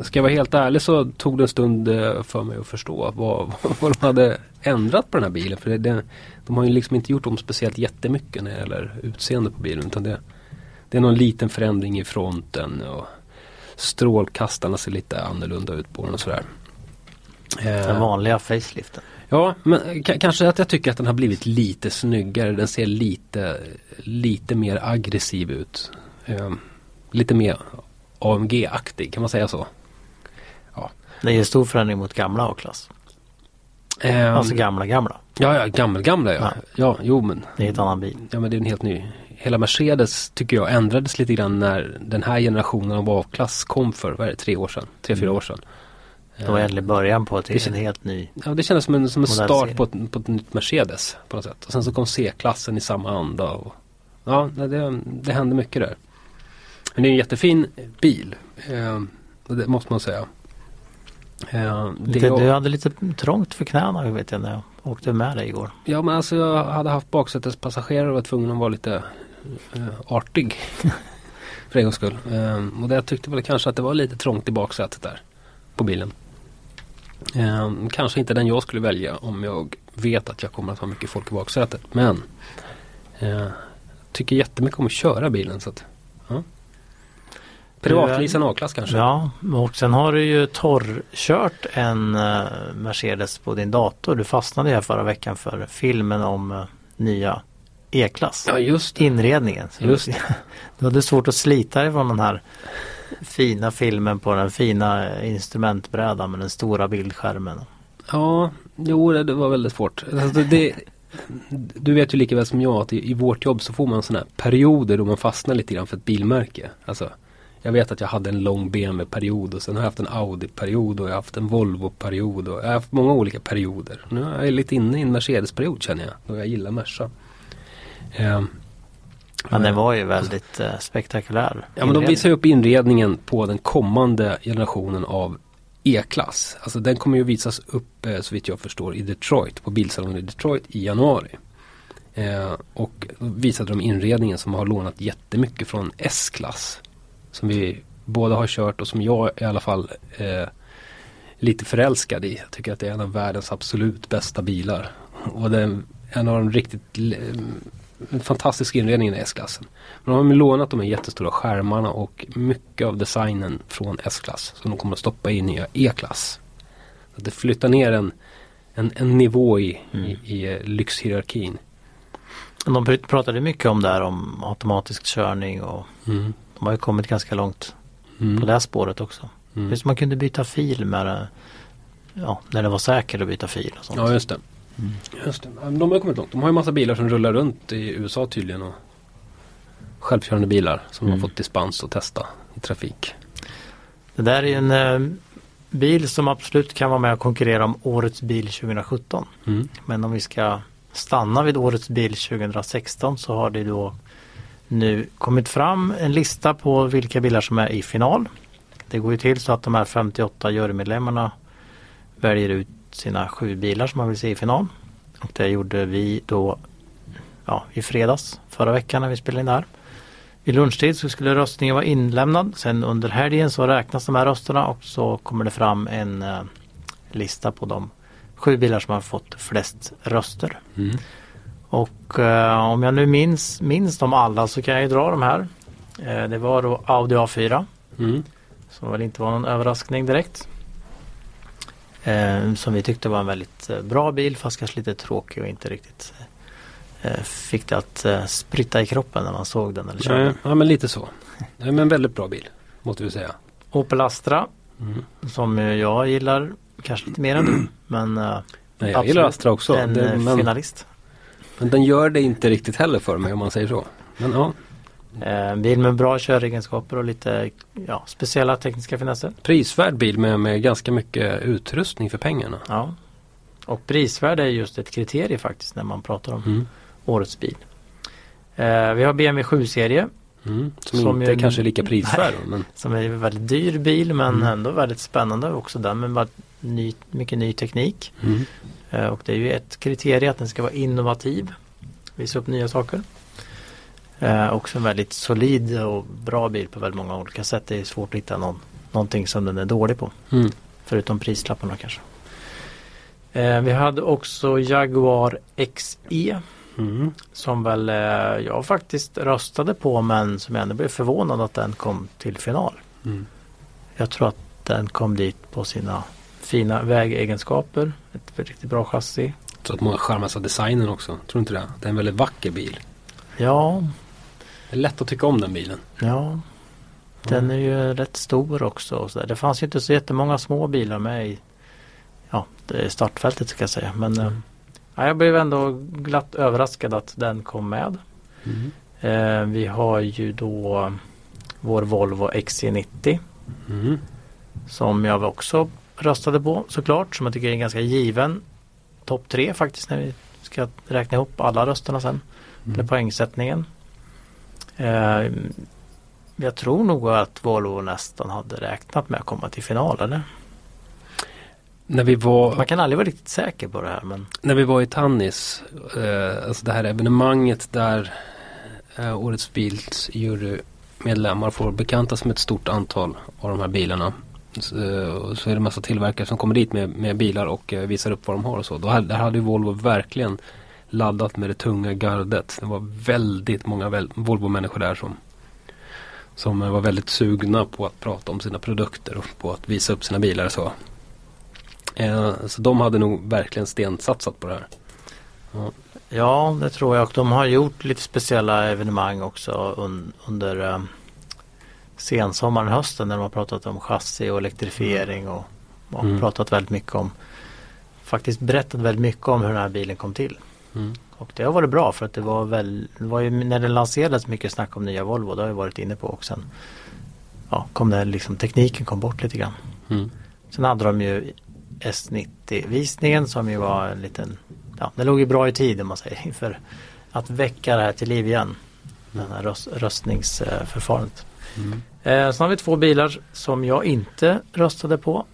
ska jag vara helt ärlig så tog det en stund eh, för mig att förstå vad, [laughs] vad de hade ändrat på den här bilen. För det, det, de har ju liksom inte gjort om speciellt jättemycket när det gäller utseende på bilen. Utan det, det är någon liten förändring i fronten och strålkastarna ser lite annorlunda ut på den och sådär. Den Eh, vanliga faceliften. Ja, men kanske att jag tycker att den har blivit lite snyggare. Den ser lite, lite mer aggressiv ut. Eh, lite mer AMG-aktig, kan man säga så? Det är ju stor förändring mot gamla A-klass. Eh, Alltså gamla gamla. ja, ja, gammal, gamla ja. Ja. Ja, jo men. Det är ett annan bil. Ja men det är en helt ny. Hela Mercedes tycker jag ändrades lite grann när den här generationen av A-klass kom för, vad är det, tre år sedan? Tre, fyra år sedan. Det var egentligen början på ett, Det en helt ny. Ja det kändes som en, som en start på ett, på ett nytt Mercedes på något sätt. Och sen så kom C-klassen i samma anda. Och, ja det, det, hände mycket där. Men det är en jättefin bil. Eh, det måste man säga. Eh, det Lite, jag- du hade lite trångt för knäna vet jag när jag åkte med dig igår. Ja men alltså jag hade haft baksätespassagerare och var tvungen att vara lite eh, artig. [laughs] för en gångs skull. Eh, och det jag tyckte väl kanske att det var lite trångt i baksätet där. På bilen. Eh, kanske inte den jag skulle välja om jag vet att jag kommer att ha mycket folk i baksätet. Men eh, tycker jättemycket om att köra bilen. Så att, ja. Privatlease en A-klass kanske. Ja, och sen har du ju torrkört en eh, Mercedes på din dator. Du fastnade här förra veckan för filmen om eh, nya E-klass. Ja just det. Inredningen. Så Just [laughs] Du hade svårt att slita dig från den här fina filmen på den fina instrumentbrädan med den stora bildskärmen. Ja, jo det, var väldigt svårt. Alltså, det, du vet ju lika väl som jag att i, i vårt jobb så får man sådana här perioder då man fastnar lite grann för ett bilmärke. Alltså, jag vet att jag hade en lång BMW-period och sen har jag haft en Audi-period och jag har haft en Volvo-period och jag har haft många olika perioder. Nu är jag lite inne i en Mercedes-period känner jag. Då jag gillar Merca. Ehm, men den var ju väldigt eh, spektakulär. Ja men de visar ju upp inredningen på den kommande generationen av E-klass. Alltså den kommer ju visas upp eh, så vitt jag förstår i Detroit, på bilsalongen i Detroit i januari. Eh, och visade de inredningen som har lånat jättemycket från S-klass. Som vi båda har kört och som jag i alla fall eh, lite förälskad i. Jag tycker att det är en av världens absolut bästa bilar. Och det är en av de riktigt l- en fantastisk inredning i S-klassen. Men de har lånat de här jättestora skärmarna och mycket av designen från S-klass. Som de kommer att stoppa i nya E-klass. Så det flyttar ner en, en, en nivå i, i, i eh, lyxhierarkin. De pr- pratade mycket om det här om automatisk körning och Mm. de har ju kommit ganska långt Mm. på det här spåret också. Mm. Just man kunde byta fil med det. Ja, när det var säkert att byta fil och sånt. Ja just det. Just det. De har kommit långt. De har ju massa bilar som rullar runt i USA tydligen. Och självkörande bilar som Mm. har fått dispens att testa i trafik. Det där är en eh, bil som absolut kan vara med och konkurrera om årets bil 2017. Mm. Men om vi ska stanna vid årets bil 2016 så har det då nu kommit fram en lista på vilka bilar som är i final. Det går ju till så att de här 58 jurymedlemmarna väljer ut sina sju bilar som man vill se i final. Och det gjorde vi då ja, i fredags förra veckan när vi spelade in det här. Vid lunchtid så skulle röstningen vara inlämnad. Sen under helgen så räknas de här rösterna och så kommer det fram en eh, lista på de sju bilar som har fått flest röster. Mm. Och eh, om jag nu minns, minns dem alla så kan jag dra de här. Eh, det var då Audi A4 Mm. som väl inte var någon överraskning direkt. Eh, som vi tyckte var en väldigt eh, bra bil fast kanske lite tråkig och inte riktigt eh, fick det att spritta i kroppen när man såg den eller körde ja men lite så. Nej, men en väldigt bra bil. Måste vi säga. Opel Astra Mm. som jag gillar kanske lite mer än du [clears throat] men Nej, jag gillar absolut Astra också. en Det, men, finalist. Men den gör det inte riktigt heller för mig om man säger så. Men ja, Eh, En bil med bra köregenskaper och lite ja, speciella tekniska finesser. prisvärd bil med, med ganska mycket utrustning för pengarna. Ja. Och prisvärde är just ett kriterium faktiskt när man pratar om Mm. årets bil. Eh, vi har BMW 7-serie Mm. Som, Som inte ju- kanske är lika prisvärd. Men, som är en väldigt dyr bil men Mm. ändå väldigt spännande också den med ny, mycket ny teknik. mm. Eh, och det är ju ett kriterium att den ska vara innovativ. Visa upp nya saker. Eh, också en väldigt solid och bra bil på väldigt många olika sätt. Det är svårt att hitta någon, någonting som den är dålig på. Mm. Förutom prislapparna kanske. Eh, vi hade också Jaguar XE Mm. som väl eh, jag faktiskt röstade på men som jag ändå blev förvånad att den kom till final. Mm. Jag tror att den kom dit på sina fina vägegenskaper. Ett riktigt bra chassi. Så att många charmas av designen också. Tror du inte det? Det är en väldigt vacker bil. Ja, Det är lätt att tycka om den bilen. ja. Den är ju rätt stor också. Så. Det fanns ju inte så jättemånga små bilar med i ja, startfältet ska jag säga. Men eh, ja, jag blev ändå glatt överraskad att den kom med. Mm. Eh, vi har ju då vår Volvo XC90 Mm. som jag också röstade på såklart. Som jag tycker är en ganska given topp tre faktiskt när vi ska räkna ihop alla rösterna sen. Eller Mm. poängsättningen. Eh, jag tror nog att Volvo nästan hade räknat med att komma till final eller? När vi var Man kan aldrig vara riktigt säker på det här men När vi var i Tannis, eh, alltså det här evenemanget där eh, Årets Bils jurymedlemmar får bekantas med ett stort antal av de här bilarna. Så, eh, så är det massa tillverkare som kommer dit med, med bilar och eh, visar upp vad de har och så. Då hade, där hade Volvo verkligen laddat med det tunga gardet. Det var väldigt många Volvo-människor där som, som eh, var väldigt sugna på att prata om sina produkter och på att visa upp sina bilar så. Eh, så de hade nog verkligen stensatsat på det här. ja det tror jag och de har gjort lite speciella evenemang också un, under eh, sensommaren, hösten när de har pratat om chassi och elektrifiering och, och Mm. pratat väldigt mycket om faktiskt berättat väldigt mycket om hur den här bilen kom till. Mm. Och det har varit bra för att det var väl, det var ju när det lanserades mycket snack om nya Volvo, det har jag varit inne på också. Ja, kom det liksom, tekniken kom bort lite grann. Mm. Sen hade de ju S90-visningen som ju var en liten, ja det låg ju bra i tid om man säger [laughs] inför att väcka det här till liv igen. Den här röst, röstningsförfarandet. Mm. Eh, sen har vi två bilar som jag inte röstade på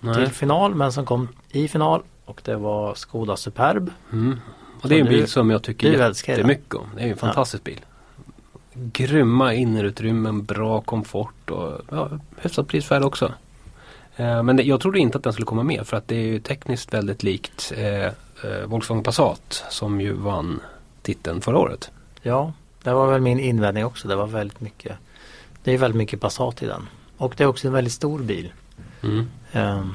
Nej. till final men som kom i final och det var Skoda Superb. Mm. Och det är en bil som jag tycker jättemycket om. Det är en fantastisk bil. Grymma innerutrymmen, bra komfort och ja, hyfsat prisvärd också. Eh, men det, jag trodde inte att den skulle komma med för att det är ju tekniskt väldigt likt eh, eh, Volkswagen Passat som ju vann titeln förra året. Ja, det var väl min invändning också. Det var väldigt mycket Det är väldigt mycket Passat i den. Och det är också en väldigt stor bil. Mm. Ehm,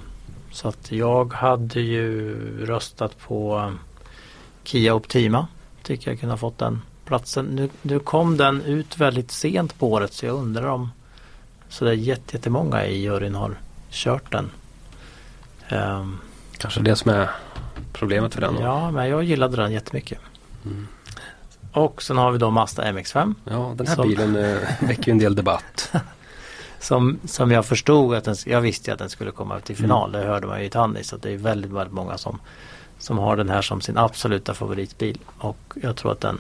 så att jag hade ju röstat på Kia Optima. Tycker jag kunde ha fått den platsen. Nu, nu kom den ut väldigt sent på året så jag undrar om så det är jätte- jättemånga i juryn har kört den. Ehm, Kanske det som är problemet för den. då. ja, men jag gillade den jättemycket. Mm. Och sen har vi då Mazda MX-5 Ja, den här Som- bilen eh, väcker ju en del debatt. [laughs] som, som jag förstod att den, jag visste att den skulle komma till final. Mm. Det hörde man ju i Tannis. Så att det är väldigt, väldigt många som, som har den här som sin absoluta favoritbil. Och jag tror att den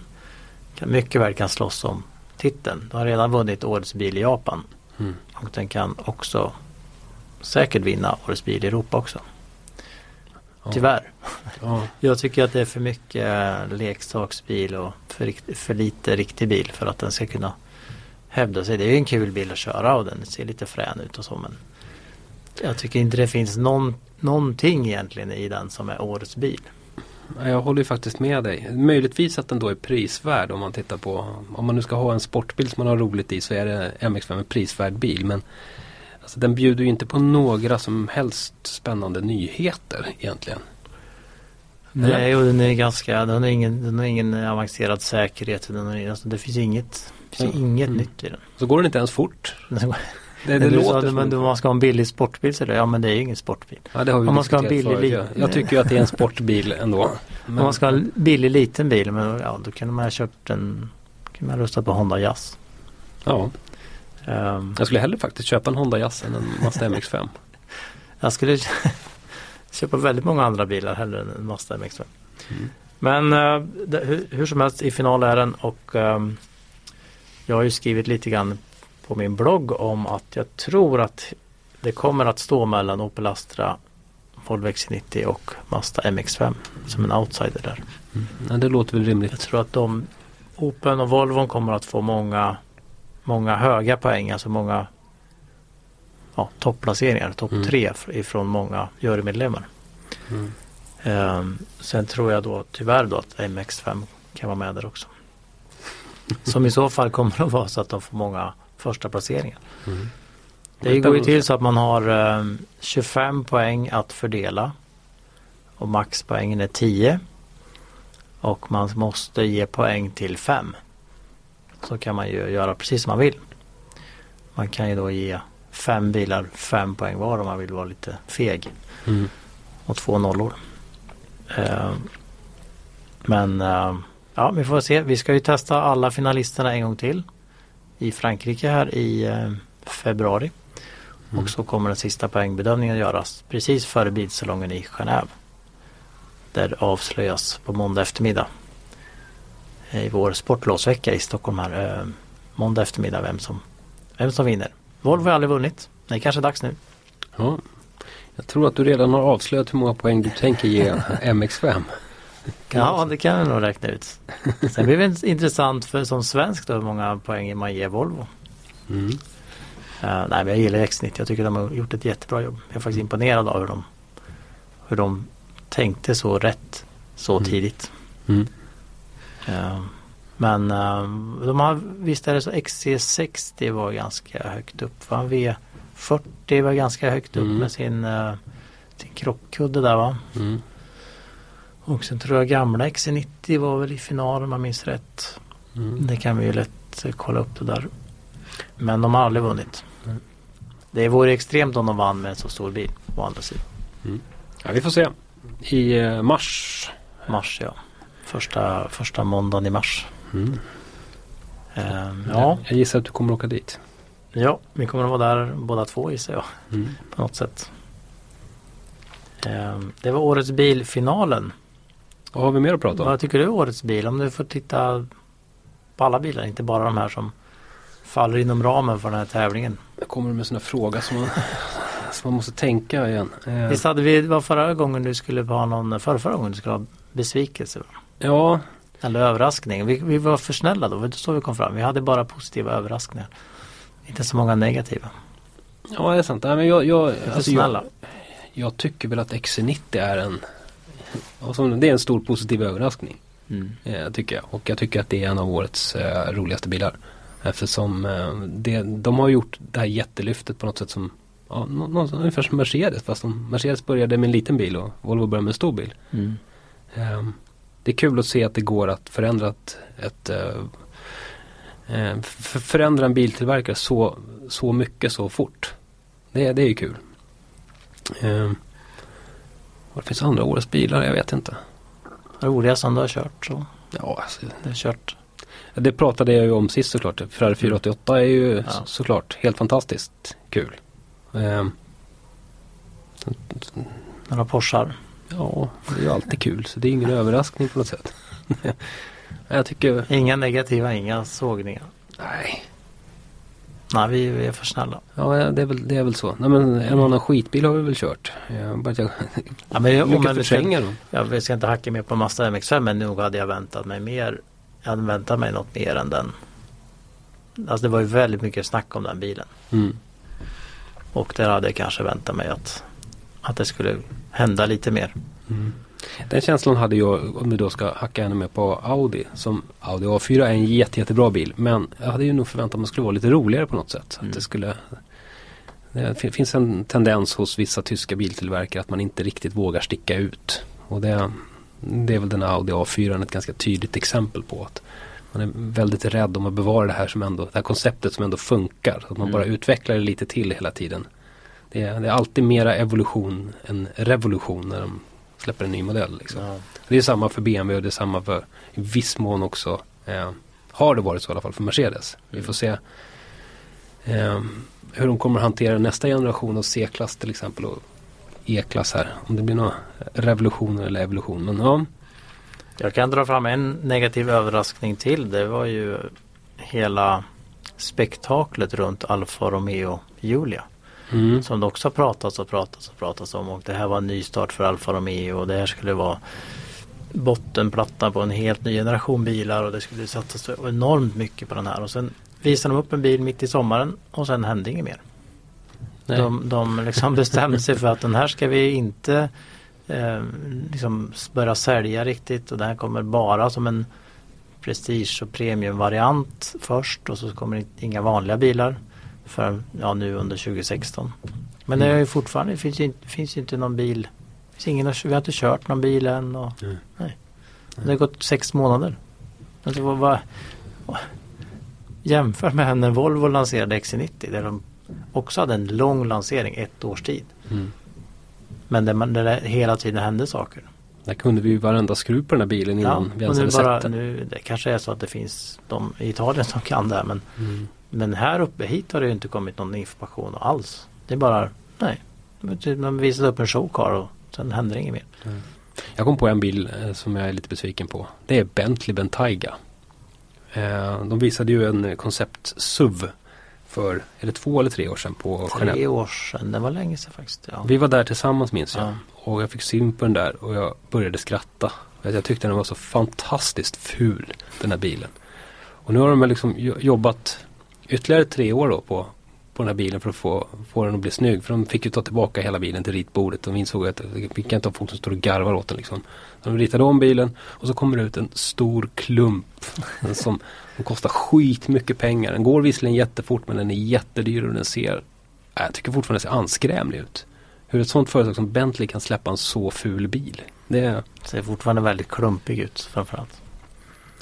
kan, mycket väl kan slåss om titeln. Den har redan vunnit årets bil i Japan. Mm. Och den kan också säkert vinna årets bil i Europa också. Ja. Tyvärr. Ja. Jag tycker att det är för mycket leksaksbil och för, för lite riktig bil för att den ska kunna hävda sig. Det är ju en kul bil att köra och den ser lite frän ut och så men jag tycker inte det finns någon, någonting egentligen i den som är årets bil. Ja, Jag håller ju faktiskt med dig. Möjligtvis att den då är prisvärd om man tittar på Om man nu ska ha en sportbil som man har roligt i så är det MX5 en prisvärd bil. Men alltså, den bjuder ju inte på några som helst spännande nyheter egentligen. Nej och den är ganska, den har ingen, den har ingen avancerad säkerhet. Den har, alltså, det finns inget, det finns Mm. inget Mm. nytt i den. Så går den inte ens fort. Det, det låter sa, som men man ska ha en billig sportbil så det, ja men det är ju ingen sportbil. Ja, det har vi Om man ska ha en billig förut, ja. Jag tycker ju att det är en sportbil ändå. Om man ska ha en billig liten bil, men ja, då kunde man ha köpt en, kan man ha röstat på Honda Jazz. Ja, Ehm, jag skulle hellre faktiskt köpa en Honda Jazz än en Mazda MX-5. [laughs] jag skulle [laughs] köpa väldigt många andra bilar hellre än en Mazda MX-5. Mm. Men eh, det, hur, hur som helst i final är den och ehm, jag har ju skrivit lite grann på min blogg om att jag tror att det kommer att stå mellan Opel Astra, Volvo XC90 och Mazda MX-5 som en outsider där. Mm. Ja, det låter väl Jag rimligt. tror att de Opel och Volvo kommer att få många många höga poäng, alltså många ja, topplaceringar, topp Mm. tre ifrån många jurymedlemmar. Mm. Ehm, sen tror jag då tyvärr då att MX5 kan vara med där också. [laughs] Som i så fall kommer att vara så att de får många första placeringar. Mm. Det går ju till så att man har ehm, 25 poäng att fördela och maxpoängen är 10 och man måste ge poäng till 5. Så kan man ju göra precis som man vill. Man kan ju då ge fem bilar fem poäng var om man vill vara lite feg Mm. och två nollor. Ehm, men ehm, ja, vi får se. Vi ska ju testa alla finalisterna en gång till i Frankrike här i eh, februari. Mm. Och så kommer den sista poängbedömningen göras precis före bilsalongen i Genève. Där avslöjas på måndag eftermiddag i vår sportlovsvecka i Stockholm här. Eh, måndag eftermiddag vem som, vem som vinner. Volvo har aldrig vunnit. Det är kanske dags nu. Ja. Jag tror att du redan har avslöjat hur många poäng du tänker ge [laughs] MX5. Ja, det kan jag nog räkna ut. Sen blir det intressant för som svensk då hur många poäng man ger Volvo. Mm. Eh, nej, men jag gillar X90. Jag tycker de har gjort ett jättebra jobb. Jag är faktiskt imponerad av hur de, hur de tänkte så rätt så Mm. tidigt. Mm. Eh, men eh, de har, visst är det så XC60 var ganska högt upp. Va? V40 var ganska högt upp Mm. med sin, uh, sin krockkudde där va. Mm. Och sen tror jag gamla XC90 var väl i final om jag minns rätt. Mm. Det kan vi ju lätt eh, kolla upp det där. Men de har aldrig vunnit. Nej. Det vore extremt om de vann med en så stor bil å andra sidan. Ja, vi får se. I eh, mars. Mars ja. Första, första måndagen i mars. Mm. Ehm, ja, Jag gissar att du kommer åka dit. ja, vi kommer att vara där båda två gissar jag. Mm. På något sätt. Ehm, det var årets bilfinalen. Vad har vi mer att prata om? Vad tycker du är årets bil? Om du får titta på alla bilar, inte bara de här som faller inom ramen för den här tävlingen. Jag kommer med sådana frågor som man, [laughs] som man måste tänka igen. Eh, Visst hade vi, var förra gången du skulle ha någon, förra, förra gången du skulle ha besvikelse? va? ja, Eller överraskning. Vi, vi var för snälla då, det så vi kom fram. Vi hade bara positiva överraskningar. Inte så många negativa. ja, det är sant. Nej, men jag, jag, alltså, snälla. jag, jag tycker väl att XC90 är en som, det är en stor positiv överraskning. Mm. Eh, tycker jag. Och jag tycker att det är en av årets eh, roligaste bilar. Eftersom eh, det, de har gjort det här jättelyftet på något sätt som ja, nå, nå, ungefär som Mercedes. Fast de, Mercedes började med en liten bil och Volvo började med en stor bil. Mm. Ehm, det är kul att se att det går att förändra ett, ett eh, eh, förändra en biltillverkare så, så mycket så fort. Det, det är ju kul. Um, vad finns andra årets bilar? Jag vet inte. Roliga som du har kört så. Ja, alltså, Du har kört. det pratade jag ju om sist såklart. Ferrari 488 är ju Ja. så, såklart helt fantastiskt kul. Ehm, Några Porschar. ja, det är ju alltid kul så det är ingen [laughs] överraskning på något sätt. [laughs] jag tycker, Inga negativa, inga sågningar. nej. Nej, vi, vi är för snälla. Ja, det är väl, det är väl så. Nej, men en annan skitbil har vi väl kört. Jag bara jag Ja, men jag, lyckas ska, förtränga dem. jag vi ska inte hacka mer på Mazda MX-5 men nog hade jag väntat mig mer. Jag hade väntat mig något mer än den. Alltså det var ju väldigt mycket snack om den bilen. Mm. Och där hade jag kanske väntat mig att, att det skulle hända lite mer. Mm. Den känslan hade jag om vi då ska hacka ännu mer på Audi. Som Audi A4 är en jätte, jättebra bil. Men jag hade ju nog förväntat mig att det skulle vara lite roligare på något sätt. Mm. Att det skulle det fin- finns en tendens hos vissa tyska biltillverkare att man inte riktigt vågar sticka ut. Och det, det är väl den Audi A4 ett ganska tydligt exempel på. att Man är väldigt rädd om att bevara det här som ändå, det här konceptet som ändå funkar. Att man Mm. bara utvecklar det lite till hela tiden. Det är, det är alltid mera evolution än revolution när de släpper en ny modell. Liksom. Ja. Det är samma för BMW och det är samma för i viss mån också eh, har det varit så i alla fall för Mercedes. Vi får se eh, hur de kommer att hantera nästa generation av C-klass till exempel och E-klass här. Om det blir någon revolution eller evolution. Men ja, Jag kan dra fram en negativ överraskning till. Det var ju hela spektaklet runt Alfa Romeo Julia. Mm, Som det också har pratats och pratats och pratats om. Och det här var en ny start för Alfa Romeo. Och det här skulle vara bottenplatta på en helt ny generation bilar. Och det skulle satsas enormt mycket på den här. Och sen visade de upp en bil mitt i sommaren. Och sen hände inget mer. nej. De, de liksom bestämde sig för att den här ska vi inte eh, liksom börja sälja riktigt och den här kommer bara som en prestige och premiumvariant först och så kommer det inga vanliga bilar för ja, nu under 2016. Men det är ju fortfarande, det finns ju inte, finns inte någon bil. Finns ingen, vi har inte kört någon bil än. Och, Mm. nej. Det har gått sex månader. Alltså, vad, vad, jämför med när Volvo lanserade XC90 där de också hade en lång lansering, ett års tid. Mm. Men där, man, där det hela tiden hände saker. Där kunde vi ju varenda skruv på den här bilen innan vi och ens hade bara, sett den. nu, det kanske är så att det finns de i Italien som kan det här, men, Mm. Men här uppe hit har det inte kommit någon information alls. Det är bara, nej. De visade upp en showcar och sen händer inget mer. Jag kom på en bil eh, som jag är lite besviken på. Det är Bentley Bentayga. Eh, de visade ju en koncept SUV för, är det två eller tre år sedan på Tre Genève. år sedan, det var länge sedan faktiskt. Ja. Vi var där tillsammans minns jag. Ja. Och jag fick syn på den där och jag började skratta. Jag tyckte den var så fantastiskt ful den här bilen. Och nu har de liksom jo- jobbat ytterligare tre år då på, på den här bilen för att få, få den att bli snygg. För de fick ju ta tillbaka hela bilen till ritbordet. De insåg att vi kan inte ha folk som står och garvar åt den liksom. De ritade om bilen och så kommer det ut en stor klump [laughs] som, som kostar skitmycket pengar. Den går visserligen jättefort men den är jättedyr och den ser, äh, jag tycker fortfarande den ser anskrämlig ut. Hur ett sånt företag som Bentley kan släppa en så ful bil. Det Ser fortfarande väldigt klumpig ut framförallt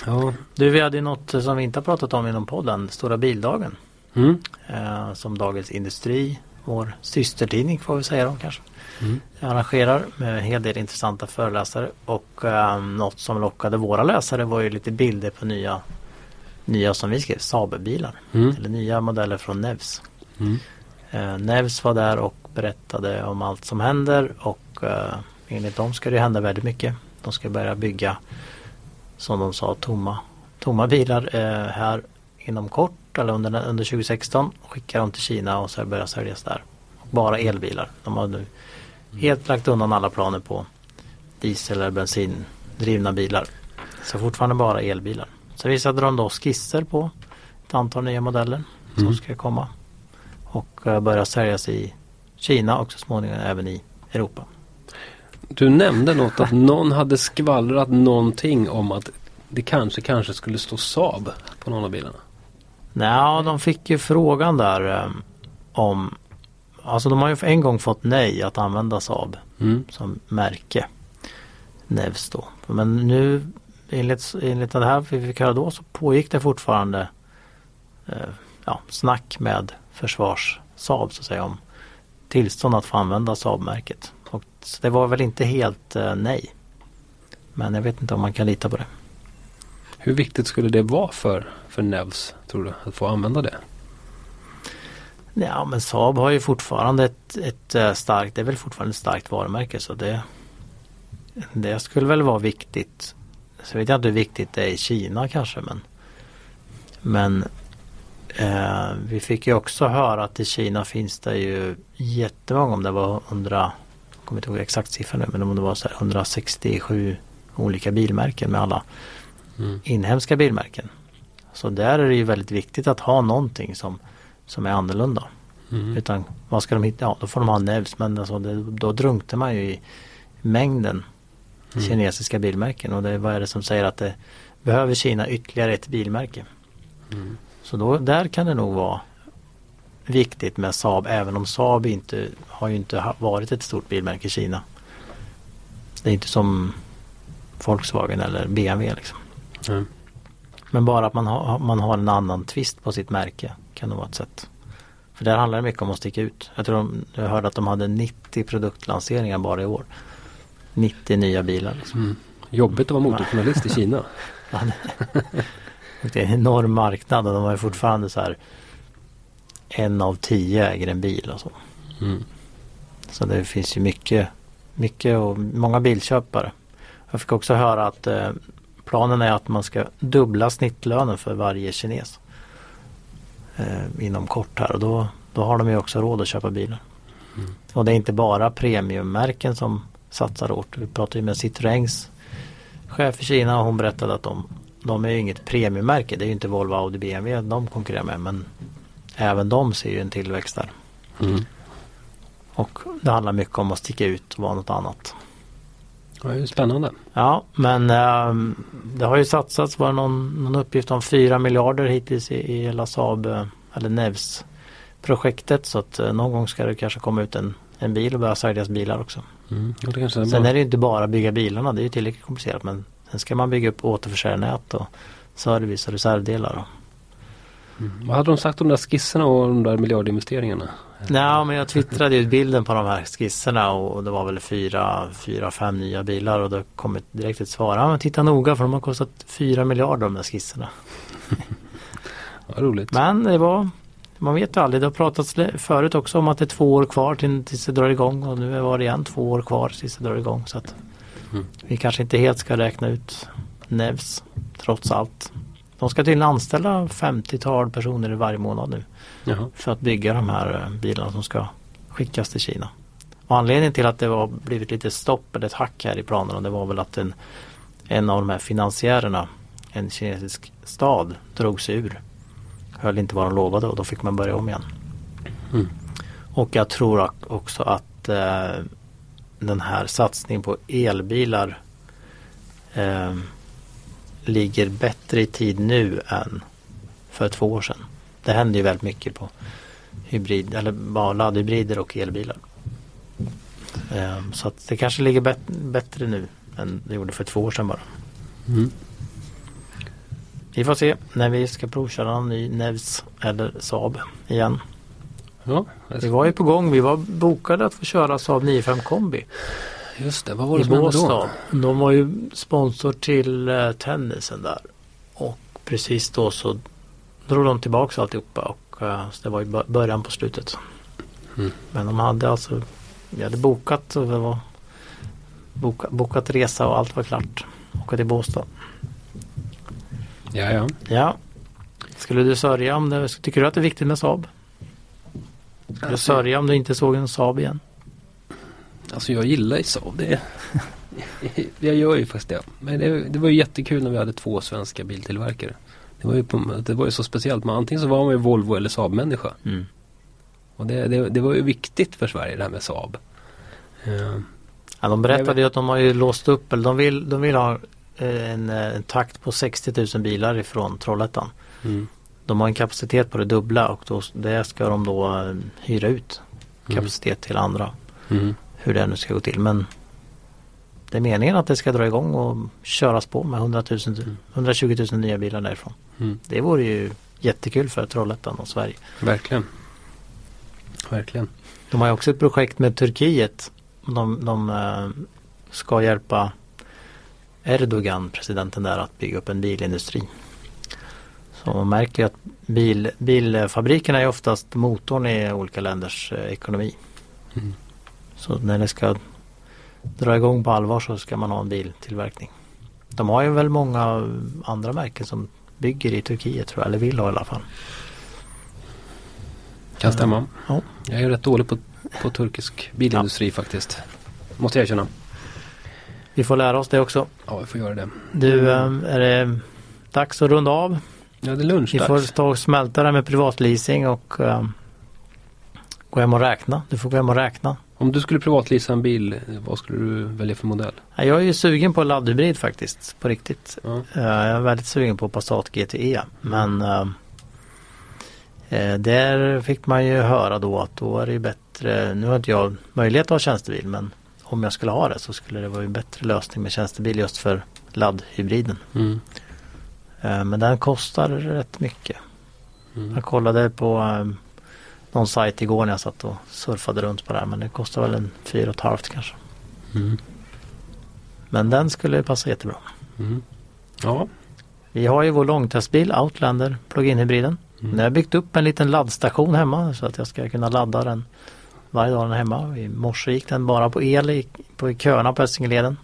ja. Du, vi hade ju något som vi inte har pratat om inom podden, Stora bildagen. Mm. Eh, som Dagens Industri, vår systertidning får vi säga då kanske. Mm. arrangerar med en hel del intressanta föreläsare och eh, något som lockade våra läsare var ju lite bilder på nya nya som vi skrev, Saab-bilar. Mm. Eller nya modeller från Nevs. Mm. Eh, Nevs var där och berättade om allt som händer och eh, enligt dem ska det hända väldigt mycket. De ska börja bygga som de sa tomma, tomma bilar eh, här inom kort eller under, under 2016. Skicka dem till Kina och så börja säljas där. Bara elbilar. De har nu helt lagt undan alla planer på diesel eller bensindrivna bilar. Så fortfarande bara elbilar. Så visade de då skisser på ett antal nya modeller som Mm. ska komma. Och eh, börja säljas i Kina och så småningom även i Europa. Du nämnde något att någon hade skvallrat någonting om att det kanske, kanske skulle stå Saab på någon av bilarna. Nej, de fick ju frågan där eh, om Alltså de har ju en gång fått nej att använda Saab Mm. som märke. Nevs då. Men nu enligt, enligt det här vi fick höra då så pågick det fortfarande eh, ja, snack med försvars Saab så att säga om tillstånd att få använda Saab-märket. Och så det var väl inte helt eh, nej. Men jag vet inte om man kan lita på det. Hur viktigt skulle det vara för, för Nevs, tror du, att få använda det? Ja men Saab har ju fortfarande ett, ett eh, starkt, det är väl fortfarande ett starkt varumärke så det Det skulle väl vara viktigt. Så vet jag inte hur viktigt det är i Kina kanske men Men eh, Vi fick ju också höra att i Kina finns det ju jättemånga om det var 100 Jag kommer inte ihåg exakt siffran nu men om det var så här 167 olika bilmärken med alla Mm. inhemska bilmärken. Så där är det ju väldigt viktigt att ha någonting som, som är annorlunda. Mm. Utan vad ska de hitta? Ja, då får de ha Nevs men alltså det, då drunknar man ju i mängden Mm. kinesiska bilmärken. Och det, vad är det som säger att det behöver Kina ytterligare ett bilmärke? Mm. Så då, där kan det nog vara viktigt med Saab även om Saab inte har ju inte ha- varit ett stort bilmärke i Kina. Det är inte som Volkswagen eller BMW liksom. Mm. Men bara att man har, man har en annan twist på sitt märke kan nog vara ett sätt. För där handlar det mycket om att sticka ut. Jag tror de, jag hörde att de hade 90 produktlanseringar bara i år. 90 nya bilar. Liksom. Mm. Jobbigt att vara motorjournalist i Kina. [laughs] Ja, det är en enorm marknad och de har ju fortfarande så här en av tio äger en bil och så. Mm. Så det finns ju mycket, mycket och många bilköpare. Jag fick också höra att eh, planen är att man ska dubbla snittlönen för varje kines. Eh, inom kort här och då, då har de ju också råd att köpa bilar. Mm. Och det är inte bara premiummärken som satsar hårt. Vi pratade ju med Citroëns chef i Kina och hon berättade att de, de är ju inget premiummärke. Det är ju inte Volvo, Audi, BMW de konkurrerar med men även de ser ju en tillväxt där. Mm. Och det handlar mycket om att sticka ut och vara något annat. Ja, det är spännande. Ja men eh, det har ju satsats, var någon, någon uppgift om 4 miljarder hittills i, i hela Saab eh, eller Nevs projektet så att eh, någon gång ska det kanske komma ut en, en bil och börja säljas bilar också. Mm. Är Sen bra. är det ju inte bara bygga bilarna, det är ju tillräckligt komplicerat men sen ska man bygga upp återförsäljarnät och service och reservdelar. Och. Mm. Vad hade de sagt om de där skisserna och de där miljardinvesteringarna? Nej men jag twittrade ut bilden på de här skisserna och det var väl fyra, fyra, fem nya bilar och det kom ett direkt ett svar. Ja men titta noga för de har kostat fyra miljarder de där skisserna. [laughs] Ja, roligt. Men det var man vet ju aldrig. Det har pratats förut också om att det är två år kvar till, tills det drar igång och nu var det igen två år kvar tills det drar igång. Så att Mm. Vi kanske inte helt ska räkna ut Nevs trots allt. De ska tydligen anställa 50-tal personer varje månad nu Jaha. för att bygga de här eh, bilarna som ska skickas till Kina. Och anledningen till att det var blivit lite stopp eller ett hack här i planerna det var väl att en, en av de här finansiärerna, en kinesisk stad, drog sig ur. Höll inte vad de lovade och då fick man börja om igen. Mm. Och jag tror också att eh, den här satsningen på elbilar eh, ligger bättre i tid nu än för två år sedan. Det händer ju väldigt mycket på hybrid eller laddhybrider och elbilar. Eh, så att det kanske ligger bet- bättre nu än det gjorde för två år sedan bara. Mm. Vi får se när vi ska provköra en ny Nevs eller Saab igen. Ja, Vi var ju på gång. Vi var bokade att få köra Saab 95 kombi just det. Vad var i det som hände då? De var ju sponsor till eh, tennisen där. Och precis då så drog de tillbaka alltihopa och eh, så det var ju bö- början på slutet. Mm. Men de hade alltså Vi hade bokat och det var boka, bokat resa och allt var klart. Åka till Båstad. Ja, ja. Ja. Skulle du sörja om det? Tycker du att det är viktigt med Saab? Skulle du sörja om du inte såg en Saab igen? Alltså jag gillar ju Saab. Det [laughs] jag gör ju faktiskt det. Men det, det var ju jättekul när vi hade två svenska biltillverkare. Det var ju, på, det var ju så speciellt. Man, antingen så var man ju Volvo eller Saab-människa. Mm. Och det, det, det var ju viktigt för Sverige det här med Saab. Eh, Ja, de berättade ju att de har ju låst upp, eller de vill, de vill ha eh, en, eh, en takt på 60 000 bilar ifrån Trollhättan. mm, De har en kapacitet på det dubbla och då, det ska de då hyra ut kapacitet till andra. mm, Hur det nu ska gå till men det är meningen att det ska dra igång och köras på med 100 000, 120 000 nya bilar därifrån. mm. Det vore ju jättekul för Trollhättan och Sverige. Verkligen. Verkligen. De har ju också ett projekt med Turkiet. De, de eh, ska hjälpa Erdogan, presidenten där, att bygga upp en bilindustri. Så man märker ju att bil, bilfabrikerna är oftast motorn i olika länders eh, ekonomi. Mm. Så när det ska dra igång på allvar så ska man ha en biltillverkning. De har ju väl många andra märken som bygger i Turkiet tror jag, eller vill ha i alla fall. Kan stämma. Ja. Jag är rätt dålig på, på turkisk bilindustri faktiskt. Måste jag erkänna. Vi får lära oss det också. Ja, jag får göra det. Du, eh, är det dags att runda av? Ja, det är Vi lunchdags. får ta och smälta det med privatleasing och uh, gå hem och räkna. Du får gå hem och räkna. Om du skulle privatlisa en bil, vad skulle du välja för modell? Ja, Jag är ju sugen på laddhybrid faktiskt, på riktigt. Ja. Eh, jag är väldigt sugen på Passat GTE. Men eh, eh, där fick man ju höra då att då är det ju bättre. Nu har inte jag möjlighet att ha tjänstebil men om jag skulle ha det så skulle det vara en bättre lösning med tjänstebil just för laddhybriden. Mm. Eh, Men den kostar rätt mycket. Mm. Jag kollade på eh, någon sajt igår när jag satt och surfade runt på det här men det kostar väl en fyra och ett halvt kanske. Mm. Men den skulle passa jättebra. Mm. Ja. Vi har ju vår långtestbil Outlander plug-in-hybriden. Mm. Nu har jag byggt upp en liten laddstation hemma så att jag ska kunna ladda den varje dag den är hemma. I morse gick den bara på el i, på i köerna på Essingeleden.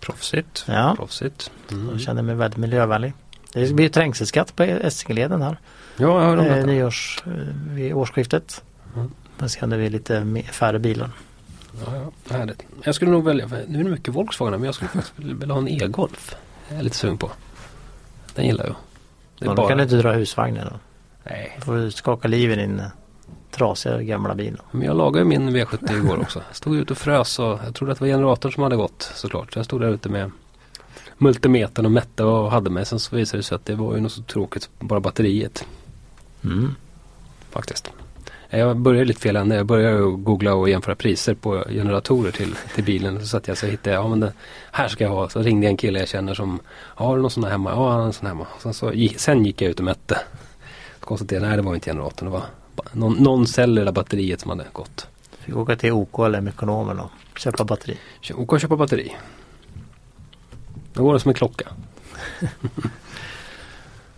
Proffsigt. Ja. Proffsigt. Mm. Jag känner mig väldigt miljövänlig. Det blir trängselskatt på Essingeleden här. Ja, jag hör om Eh, detta. nyårs, eh, vid årsskiftet. Mm. Men sen det blir lite färre bilar. Ja, ja, härligt. Jag skulle nog välja, nu är det mycket Volkswagen men jag skulle faktiskt vilja ha en e-golf. Jag är lite sugen på. Den gillar jag. Det är Ja, då bara... kan du inte dra husvagnen då. Nej, Då får du skaka liv i din eh, trasiga gamla bil. då. men jag lagade min V70 igår också. Jag stod ute och frös och jag trodde att det var generatorn som hade gått såklart. Så jag stod där ute med multimetern och mätte och hade mig. Sen så visade det sig att det var ju något så tråkigt, bara batteriet Mm. faktiskt. Jag började lite fel ände. Jag började googla och jämföra priser på generatorer till, till bilen. Så satt jag så hittade jag, ja men det, här ska jag ha. Så ringde jag en kille jag känner som, har du någon sån här hemma? Ja, han har en sån hemma. Sen, så, gick- sen gick jag ut och mätte. Så konstaterade nej det var inte generatorn. Det var någon, någon cell eller batteriet som hade gått. Fick åka till OK eller Mekonomen och köpa batteri. Kö- Och köpa batteri. Då går det som en klocka. [laughs]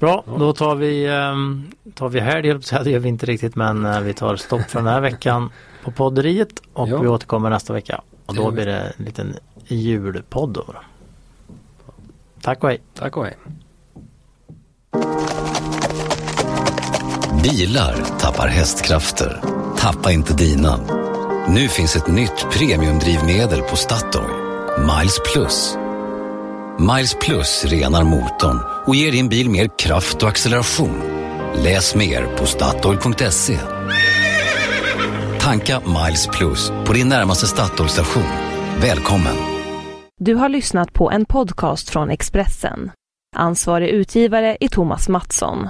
Bra, då tar vi, um, tar vi helg, det gör vi inte riktigt men eh, vi tar stopp för den här veckan på podderiet och Ja. vi återkommer nästa vecka. Och då blir det en liten julpodd då. Tack och hej! Tack och hej. Bilar tappar hästkrafter. Tappa inte dina. Nu finns ett nytt premiumdrivmedel på Statoil. Miles Plus. Miles Plus renar motorn och ger din bil mer kraft och acceleration. Läs mer på Statoil.se. Tanka Miles Plus på din närmaste Statoil-station. Välkommen! Du har lyssnat på en podcast från Expressen. Ansvarig utgivare är Thomas Mattsson.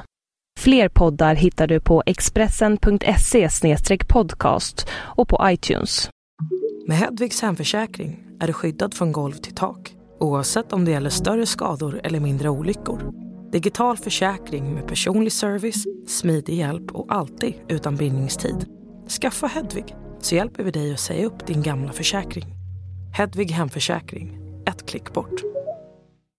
Fler poddar hittar du på expressen.se podcast och på iTunes. Med Hedvigs hemförsäkring är du skyddad från golv till tak oavsett om det gäller större skador eller mindre olyckor. Digital försäkring med personlig service, smidig hjälp och alltid utan bindningstid. Skaffa Hedvig så hjälper vi dig att säga upp din gamla försäkring. Hedvig hemförsäkring, ett klick bort.